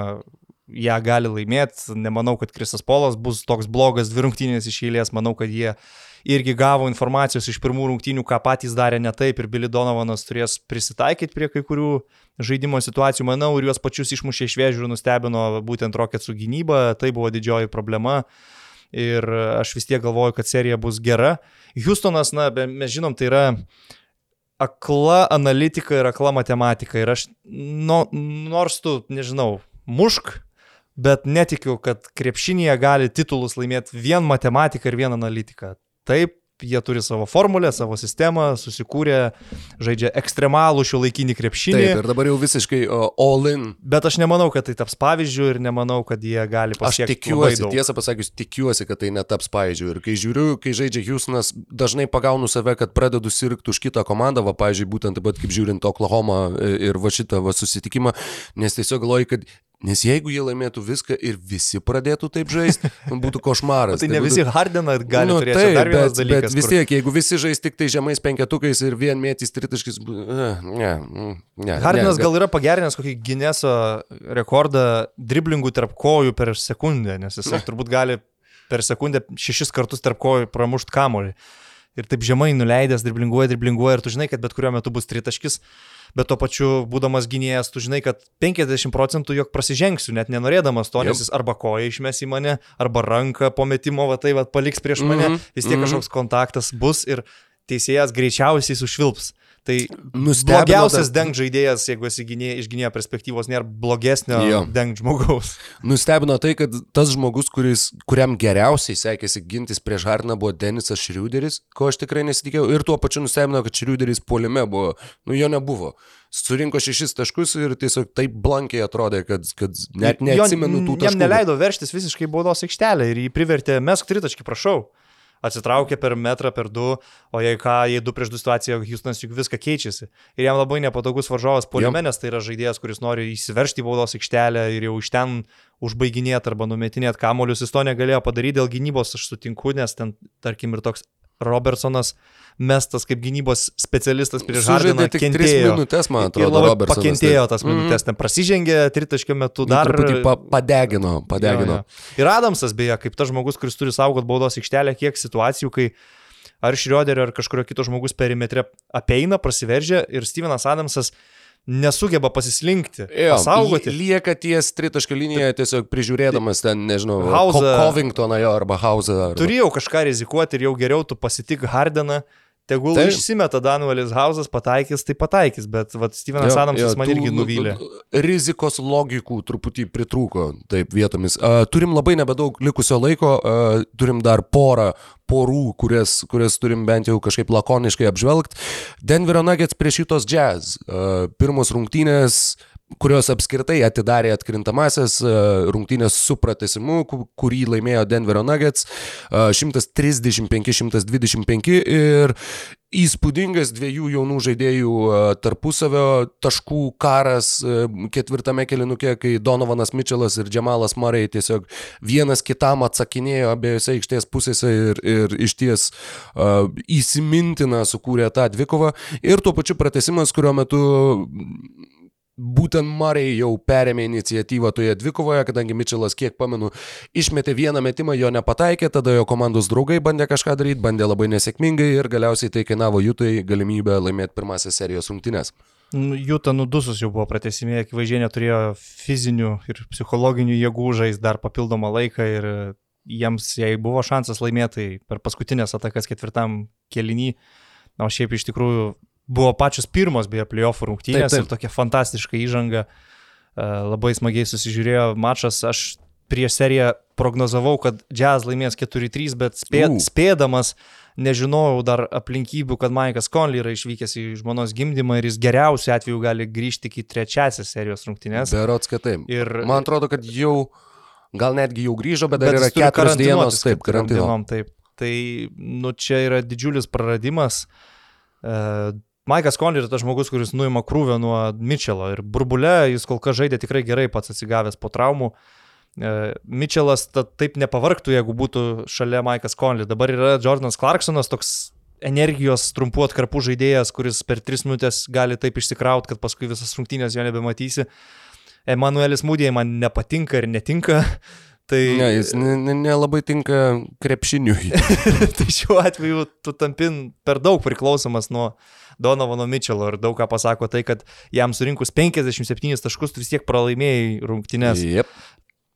B: ją gali laimėti. Nemanau, kad Krisas Polas bus toks blogas dvi rungtynės iš eilės. Manau, kad jie irgi gavo informacijos iš pirmų rungtynių, ką patys darė ne taip ir Billy Donovanas turės prisitaikyti prie kai kurių žaidimo situacijų, manau, ir juos pačius išmušė iš vėžių ir nustebino būtent Rocketsų gynyba, tai buvo didžioji problema. Ir aš vis tiek galvoju, kad serija bus gera. Houstonas, na, mes žinom, tai yra akla analitika ir akla matematika. Ir aš, no, nors tu, nežinau, mušk bet netikiu, kad krepšinėje gali titulus laimėti vien matematika ir vien analitika. Taip, jie turi savo formulę, savo sistemą, susikūrė, žaidžia ekstremalų šio laikinį krepšinį.
A: Taip, ir dabar jau visiškai uh, all in.
B: Bet aš nemanau, kad tai taps pavyzdžių ir nemanau, kad jie gali pasiekti.
A: Aš tikiuosi, tiesą pasakius, tikiuosi, kad tai netaps pavyzdžių. Ir kai žiūriu, kai žaidžia Houstonas, dažnai pagaunu save, kad pradedu sirgti už kitą komandą, va, pavyzdžiui, būtent taip pat kaip žiūrint Oklahoma ir va šitą va susitikimą, nes tiesiog galvoju, kad Nes jeigu jie laimėtų viską ir visi pradėtų taip žaisti, nu, būtų košmaras.
B: tai ne
A: būtų...
B: visi Hardiną gali nu, turėti. Taip, dar vienas
A: bet,
B: dalykas.
A: Bet vis tiek, kur... jeigu visi žais tik tai žemais penketukais ir vien mėtys tritaškis, ne, ne. ne
B: Hardinas
A: ne,
B: gal yra pagerinęs kokį Gineso rekordą driblingų tarp kojų per sekundę, nes jis turbūt gali per sekundę šešis kartus tarp kojų pramušti kamolį. Ir taip žemai nuleidęs, driblinguoja, driblinguoja ir tu žinai, kad bet kuriuo metu bus tritaškis bet tuo pačiu, būdamas gynėjas, tu žinai, kad 50 procentų jog prasižengsiu, net nenorėdamas to, nes jis arba koja išmes į mane, arba ranką po metimo, va tai va paliks prieš mane, mm -hmm. vis tiek mm -hmm. kažkoks kontaktas bus ir teisėjas greičiausiai sušvilps. Tai blogiausias ta... deng žaidėjas, jeigu esi gynė, iš gynėjo perspektyvos, nėra blogesnio jo. deng žmogaus.
A: Nustebino tai, kad tas žmogus, kuris, kuriam geriausiai sekėsi gintis prieš Harną, buvo Denisas Šriuderis, ko aš tikrai nesitikėjau. Ir tuo pačiu nustebino, kad Šriuderis polime buvo. Nu, jo nebuvo. Surinko šešis taškus ir tiesiog taip blankiai atrodė, kad, kad net neatsimenu tų taškų.
B: Jam neleido verštis visiškai baudos aikštelę ir jį privertė, mesk tritaškį, prašau atsitraukia per metrą, per du, o jei ką, jei du prieš du situaciją, Houstonas juk viską keičiasi. Ir jam labai nepatogus varžovas poliume, nes tai yra žaidėjas, kuris nori įsiveršti į baudos aikštelę ir jau iš ten užbaiginėti arba numetinėti kamolius. Jis to negalėjo padaryti dėl gynybos, aš sutinku, nes ten, tarkim, ir toks Robertsonas mestas kaip gynybos specialistas prieš Hardiną.
A: Tik kentėjo. minutės, man atrodo,
B: Robertsonas. Pakentėjo tas mhm. minutės, mm. ten prasižengė tritaškio metu dar.
A: Nu, pa, padegino, padegino. Jo, jo.
B: Ir Adamsas beje, kaip tas žmogus, kuris turi saugot baudos aikštelę, kiek situacijų, kai ar Šrioderio ar kažkurio kito žmogus perimetre apeina, prasiveržia ir Stevenas Adamsas nesugeba pasislinkti, jo, pasaugoti.
A: Lieka ties tritaškio linijoje tiesiog prižiūrėdamas ten, nežinau, Hausą, Covingtoną jo arba Hausą. Arba...
B: Turėjau kažką rizikuoti ir jau geriau tu pasitik Hardeną Tegul Taip. išsimeta Danuelis Hausas, pataikys, tai pataikys, bet vat, Stevenas Adamsas man irgi nuvylė.
A: Rizikos logikų truputį pritrūko, taip vietomis. Uh, turim labai nebedaug likusio laiko, uh, turim dar porą porų, kurias, kurias turim bent jau kažkaip lakoniškai apžvelgti. Denverio Nuggets prieš šitos jazz. Uh, pirmos rungtynės kurios apskritai atidarė atkrintamasis rungtynės su pratesimu, kurį laimėjo Denverio Nuggets 135-125 ir įspūdingas dviejų jaunų žaidėjų tarpusavio taškų karas ketvirtame kelinukė, kai Donovanas Mitčelas ir Džemalas Marai tiesiog vienas kitam atsakinėjo abiejose aikštės pusėse ir, ir iš ties uh, įsimintina sukūrė tą dvikovą. Ir tuo pačiu pratesimas, kurio metu Būtent Mariai jau perėmė iniciatyvą toje dvikovoje, kadangi Mitčelas, kiek pamenu, išmetė vieną metimą, jo nepataikė, tada jo komandos draugai bandė kažką daryti, bandė labai nesėkmingai ir galiausiai tai kainavo Jutai galimybę laimėti pirmąsias serijos rungtynes.
B: Nu, Juta nudusus jau buvo pratesimė, akivaizdžiai neturėjo fizinių ir psichologinių jėgų žais dar papildomą laiką ir jiems, jei buvo šansas laimėti, tai per paskutinės atakas ketvirtam kelinį, na, o šiaip iš tikrųjų buvo pačios pirmos beje playoff rungtynės taip, taip. ir tokia fantastiška įžanga. E, labai smagiai susižiūrėjo mačas. Aš prieš seriją prognozavau, kad Jazz laimės 4-3, bet spė, uh. spėdamas nežinojau dar aplinkybių, kad Maikas Conley yra išvykęs į žmonos gimdymą ir jis geriausiu atveju gali grįžti iki trečiasios serijos rungtynės.
A: Berots, kad taip. Ir man atrodo, kad jau, gal netgi jau grįžo, bet, bet dar yra keturios dienos, taip, karantinom.
B: Taip. Tai, nu, čia yra didžiulis praradimas. Uh, Maikas Conley yra tas žmogus, kuris nuima krūvę nuo Mitchelo ir burbule jis kol kas žaidė tikrai gerai pats atsigavęs po traumų. E, Mitchellas taip nepavarktų, jeigu būtų šalia Maikas Conley. Dabar yra Jordanas Clarksonas, toks energijos trumpų atkarpų žaidėjas, kuris per 3 minutės gali taip išsikrauti, kad paskui visas rungtynės jo nebematysi. Emanuelis Mūdėjai man nepatinka ir netinka. Tai...
A: Ne, jis nelabai ne, ne tinka krepšiniui.
B: tai šiuo atveju tu tampin per daug priklausomas nuo, Donovano Mitchelo ir daug ką pasako tai, kad jam surinkus 57 taškus tu vis tiek pralaimėjai rungtynės.
A: Yep.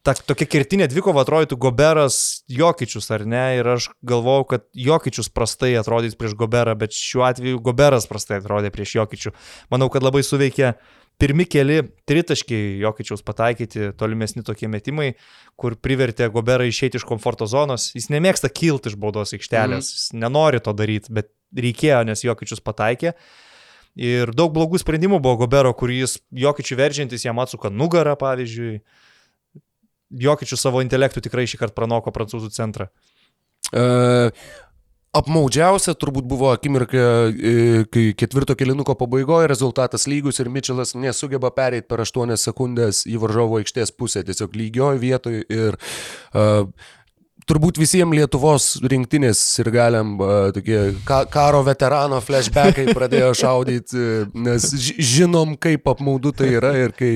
B: Ta, tokia kertinė dvikova atrodytų Goberas Jokičius, ar ne? Ir aš galvojau, kad Jokičius prastai atrodys prieš Goberą, bet šiuo atveju Goberas prastai atrodė prieš Jokičių. Manau, kad labai suveikė pirmi keli tritaškiai Jokičiaus pataikyti, tolimesni tokie metimai, kur privertė Goberą išeiti iš komforto zonos. Jis nemėgsta kilti iš baudos aikštelės, mm. jis nenori to daryti, bet reikėjo, nes Jokičius pataikė. Ir daug blogų sprendimų buvo Gobero, kuris Jokičių veržiantis jam atsuka nugarą, pavyzdžiui. Jokičių savo intelektų tikrai šį kartą pranoko prancūzų centrą.
A: Uh, apmaudžiausia turbūt buvo akimirka, e, kai ketvirto kilinuko pabaigoje rezultatas lygus ir Mitčelas nesugeba pereiti per 8 sekundės į varžovo aikštės pusę, tiesiog lygioje vietoje ir uh, turbūt visiems Lietuvos rinktinės ir galiam tokie ka, karo veterano flashbackai pradėjo šaudyti, nes žinom, kaip apmaudu tai yra ir kai,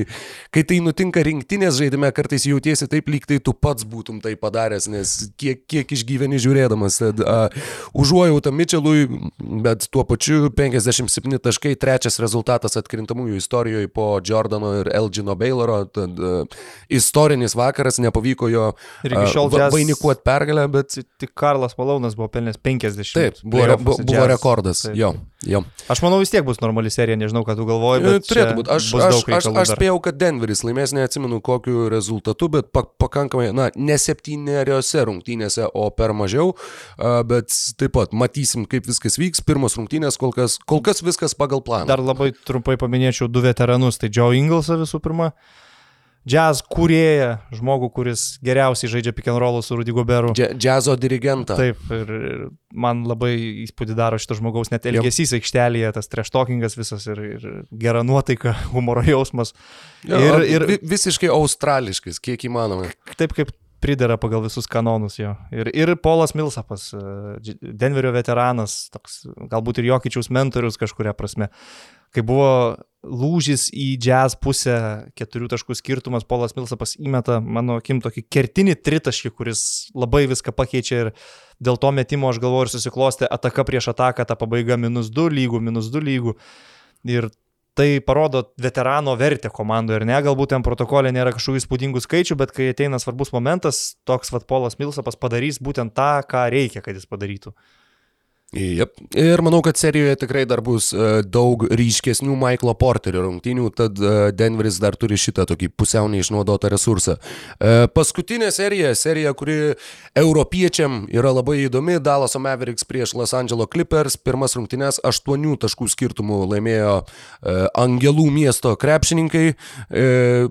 A: kai tai nutinka rinktinės žaidime, kartais jautiesi taip, lyg tai tu pats būtum tai padaręs, nes kiek, kiek išgyveni žiūrėdamas. Tad uh, užuojautą Mitchellui, bet tuo pačiu 57 taškai, trečias rezultatas atkrintamųjų istorijoje po Jordano ir Elgino Bayloro, tad uh, istorinis vakaras, nepavyko jo uh, vainikuoti
B: bet pergalę, bet tik Karlas Malaunas buvo pelnęs 50.
A: Taip, buvo, buvo, buvo rekordas. Taip. Jo, jo.
B: Aš manau vis tiek bus normali serija, nežinau, ką tu galvoji. E,
A: turėtų būti. Aš, aš, aš, aš spėjau, kad Denveris laimės, neatsimenu kokiu rezultatu, bet pa, pakankamai, na, ne septyneriose rungtynėse, o per mažiau. Bet taip pat matysim, kaip viskas vyks. Pirmos rungtynės kol kas, kol kas viskas pagal planą.
B: Dar labai trumpai paminėčiau du veteranus. Tai Joe Inglesą visų pirma jazz kūrėją, žmogų, kuris geriausiai žaidžia pick and rollų su Rudy Goberu.
A: Džiazo dirigentą.
B: Taip, ir, ir man labai įspūdį daro šito žmogaus net elgesys aikštelėje, tas treštokingas visas ir, ir gera nuotaika, humoro jausmas.
A: Jo, ir, ir visiškai australiškas, kiek įmanoma.
B: Taip kaip pridera pagal visus kanonus jo. Ir, ir Polas Milsapas, e, Denverio veteranas, toks, galbūt ir Jokičiaus mentorius kažkuria prasme. Kai buvo lūžis į jazz pusę, keturių taškų skirtumas, Polas Milsapas įmeta, mano akim, tokį kertinį tritaškį, kuris labai viską pakeičia ir dėl to metimo aš galvoju ir susiklostė ataka prieš ataką, ta pabaiga minus 2 lygų, minus 2 lygų. Ir tai parodo veterano vertę komandoje ir ne, galbūt ten protokolė nėra kažkokių įspūdingų skaičių, bet kai ateina svarbus momentas, toks vad Polas Milsapas padarys būtent tą, ką reikia, kad jis padarytų.
A: Yep. Ir manau, kad serijoje tikrai dar bus uh, daug ryškesnių Michaelo Porterio rungtynių, tad uh, Denveris dar turi šitą tokį pusiau neišnaudotą resursą. Uh, paskutinė serija, serija, kuri europiečiam yra labai įdomi, Dallas Mavericks prieš Los Angeles Clippers, pirmas rungtynės 8 taškų skirtumų laimėjo Angelų miesto krepšininkai,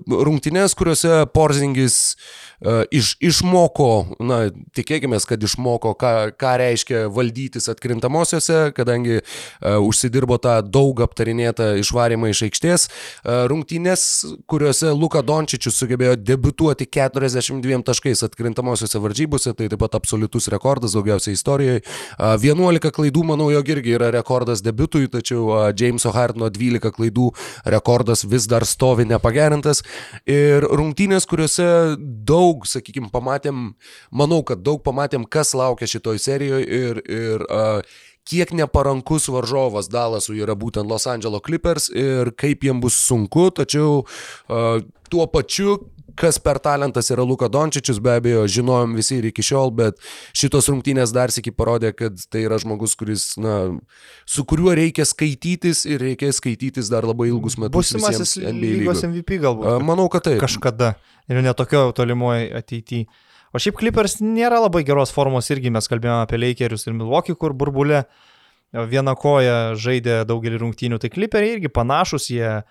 A: rungtynės, kuriuose Porzingis uh, iš, išmoko, na, tikėkime, kad išmoko, ką, ką reiškia valdytis atkrintamosiose, kadangi uh, užsidirbo tą daug aptarinėtą išvarimą iš aikštės. Uh, rungtynės, kuriuose Luka Dončičius sugebėjo debituoti 42 taškais atkrintamosiose varžybose, tai taip pat absoliutus rekordas daugiausiai istorijoje. Uh, 11 klaidų, manau, jog irgi yra rekordas debutui, tačiau uh, Jameso Hartno 12 klaidų rekordas vis dar stovi nepagerintas. Ir rungtynės, kuriuose daug, sakykime, pamatėm, manau, kad daug pamatėm, kas laukia šitoj serijoje ir, ir uh, kiek neparankus varžovas Dalasui yra būtent Los Angeles Clippers ir kaip jiems bus sunku, tačiau uh, tuo pačiu kas per talentas yra Luka Dončičius, be abejo, žinojom visi ir iki šiol, bet šitos rungtynės dar sėki parodė, kad tai yra žmogus, kuris, na, su kuriuo reikia skaitytis ir reikia skaitytis dar labai ilgus metus.
B: Būsimasis lygos MVP galbūt.
A: Manau, kad taip.
B: Kažkada ir netokio tolimoje ateityje. O šiaip Clippers nėra labai geros formos irgi, mes kalbėjome apie Lakerius ir Milwaukee, kur burbulė viena koja žaidė daugelį rungtynių, tai Clipperiai irgi panašus, jie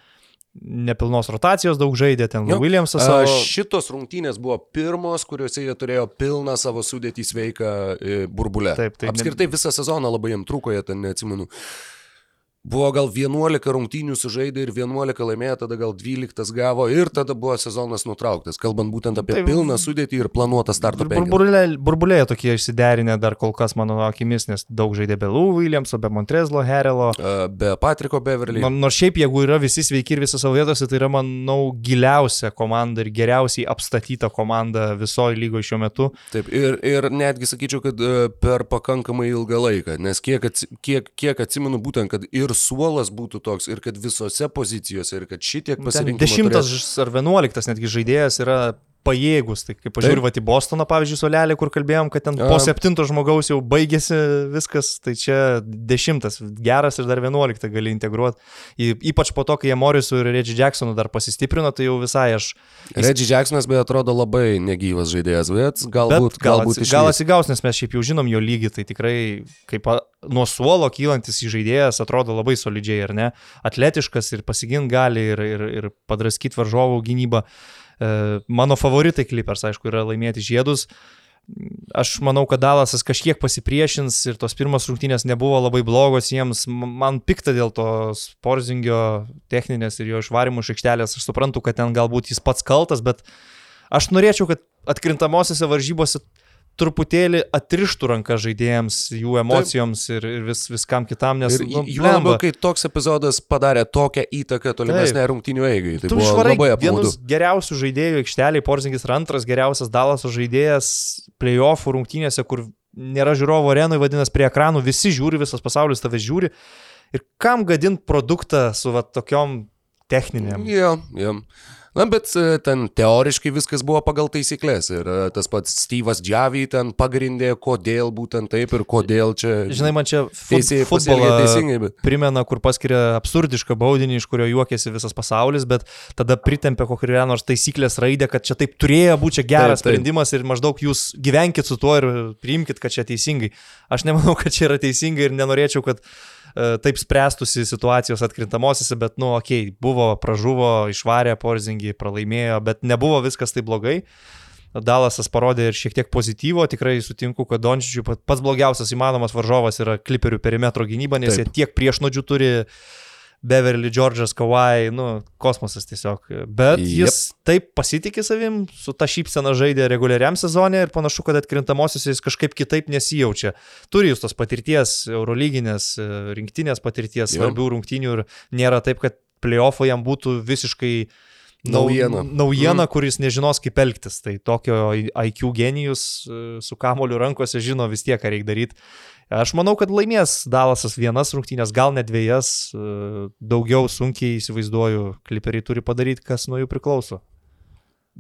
B: nepilnos rotacijos daug žaidė, ten jo. Williamsas. Savo...
A: Šitos rungtynės buvo pirmos, kuriuose jie turėjo pilną savo sudėtį sveiką e, burbulę. Taip, taip. Apskritai visą sezoną labai jam trūko, jie ten neatsimenu. Buvo gal 11 rungtynių sužaidė ir 11 laimėjo, tada gal 12 gavo ir tada buvo sezonas nutrauktas, kalbant būtent apie tai, pilną sudėtį ir planuotą startą.
B: Burbulėje burbulė tokie išsiderinę dar kol kas mano akimis, nes daug žaidė be Lou Williamso, be Montrezlo, Herelo.
A: Be Patriko Beverly.
B: Nors šiaip jeigu yra visi sveiki ir visose savo vietose, tai yra, manau, giliausia komanda ir geriausiai apstatyta komanda visoje lygoje šiuo metu.
A: Taip, ir, ir netgi sakyčiau, kad per pakankamai ilgą laiką, nes kiek, kiek, kiek atsimenu būtent, kad ir ir suolas būtų toks, ir kad visose pozicijose, ir kad šitiek pasirinkimų.
B: Dešimtas turės... ar vienuoliktas netgi žaidėjas yra pajėgus. Tai kaip pažiūrėjau, va, į Bostoną, pavyzdžiui, solelį, kur kalbėjom, kad ten po septinto žmogaus jau baigėsi viskas, tai čia dešimtas, geras ir dar vienuoliktą gali integruoti. Ypač po to, kai jie Morisų ir Reggie Jacksonu dar pasistiprino, tai jau visai aš...
A: Reggie Jacksonas, beje, atrodo labai negyvas žaidėjas, bet galbūt...
B: Bet gal, galbūt gal atsigaus, nes mes šiaip jau žinom jo lygį, tai tikrai kaip nuo suolo kylantis žaidėjas atrodo labai solidžiai, ar ne? Atletiškas ir pasigint gali ir, ir, ir padraskyti varžovų gynybą. E, mano favoritai Clippers, aišku, yra laimėti žiedus. Aš manau, kad Dalasas kažkiek pasipriešins ir tos pirmos rungtynės nebuvo labai blogos jiems. Man pikta dėl to Porzingio techninės ir jo išvarimų iš aikštelės. Aš suprantu, kad ten galbūt jis pats kaltas, bet aš norėčiau, kad atkrintamosiose varžybose truputėlį atrištų ranką žaidėjams, jų emocijoms Taip. ir, ir vis, viskam kitam, nes... Ir,
A: nu, jų labiau, kai toks epizodas padarė tokią įtaką tolimesnė rungtinių eigai. Tai tu apmaudu. Vienas
B: geriausių žaidėjų aikšteliai, Porzingis yra antras geriausias Dalaso žaidėjas playoffų rungtynėse, kur nėra žiūrovo arenui, vadinasi, prie ekranų visi žiūri, visas pasaulis tave žiūri. Ir kam gadint produktą su va, tokiom techninėm?
A: Jo, jo. Na, bet e, ten teoriškai viskas buvo pagal taisyklės ir e, tas pats Steve'as Džiavy ten pagrindė, kodėl būtent taip ir kodėl čia.
B: Žinai, man čia teisėjai futbolą teisingai. Bet... Primena, kur paskiria absurdišką baudinį, iš kurio juokėsi visas pasaulis, bet tada pritempė kokią nors taisyklės raidę, kad čia taip turėjo būti geras taip, taip. sprendimas ir maždaug jūs gyvenkit su tuo ir priimkit, kad čia teisingai. Aš nemanau, kad čia yra teisingai ir nenorėčiau, kad E, taip spręstusi situacijos atkrintamosiose, bet, nu, okei, okay, buvo, pražuvo, išvarė porzingį, pralaimėjo, bet nebuvo viskas taip blogai. Dalasas parodė ir šiek tiek pozityvo, tikrai sutinku, kad Dončičiui pats blogiausias įmanomas varžovas yra kliperių perimetro gynyba, nes Taip. jie tiek priešnodžių turi uh, Beverly, Džordžas, Kawai, nu, kosmosas tiesiog. Bet yep. jis taip pasitikė savim, su ta šypsena žaidė reguliariam sezonė ir panašu, kad atkrintamosios jis kažkaip kitaip nesijaučia. Turi jūs tos patirties, eurolyginės, rinktinės patirties, yep. svarbių rungtinių ir nėra taip, kad playoffo jam būtų visiškai naujiena, naujiena mm. kuris nežinos kaip elgtis. Tai tokio IQ genijus su kamoliu rankose žino vis tiek, ką reikia daryti. Aš manau, kad laimės Dalasas vienas rungtynės, gal net dviejas, e, daugiau sunkiai įsivaizduoju, kliperiai turi padaryti, kas nuo jų priklauso.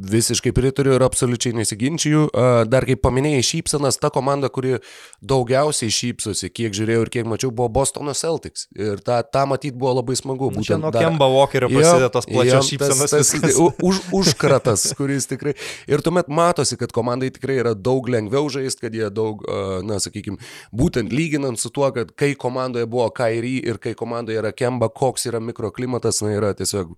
A: Visiškai pritariu ir absoliučiai nesiginčiju. Dar kaip paminėjai, šypsenas, ta komanda, kuri daugiausiai šypsosi, kiek žiūrėjau ir kiek mačiau, buvo Bostono Celtics. Ir tą, tą matyti buvo labai smagu.
B: Nu, čia nuo dar... Kemba Walkerio prasideda tos plačios šypsenas.
A: Tas, tas, už, užkratas, kuris tikrai. Ir tuomet matosi, kad komandai tikrai yra daug lengviau žaisti, kad jie daug, na, sakykime, būtent lyginant su tuo, kad kai komandoje buvo Kairi ir kai komandoje yra Kemba, koks yra mikroklimatas, na, yra tiesiog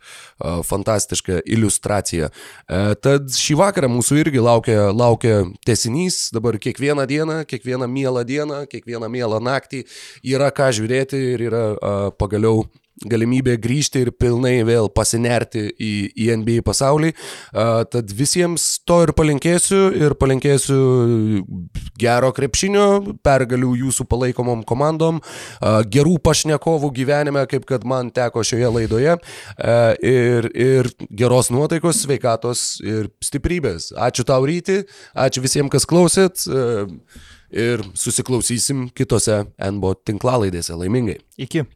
A: fantastiška iliustracija. Uh, Tad šį vakarą mūsų irgi laukia, laukia tesinys, dabar kiekvieną dieną, kiekvieną mielą dieną, kiekvieną mielą naktį yra ką žiūrėti ir yra pagaliau galimybė grįžti ir pilnai vėl pasinerti į, į NBA pasaulį. Tad visiems to ir palinkėsiu ir palinkėsiu gero krepšinio, pergalių jūsų palaikomom komandom, gerų pašnekovų gyvenime, kaip kad man teko šioje laidoje ir, ir geros nuotaikos, sveikatos ir stiprybės. Ačiū tau ryti, ačiū visiems, kas klausėt. Ir susiklausysim kitose NBO tinklalaidėse laimingai.
B: Iki.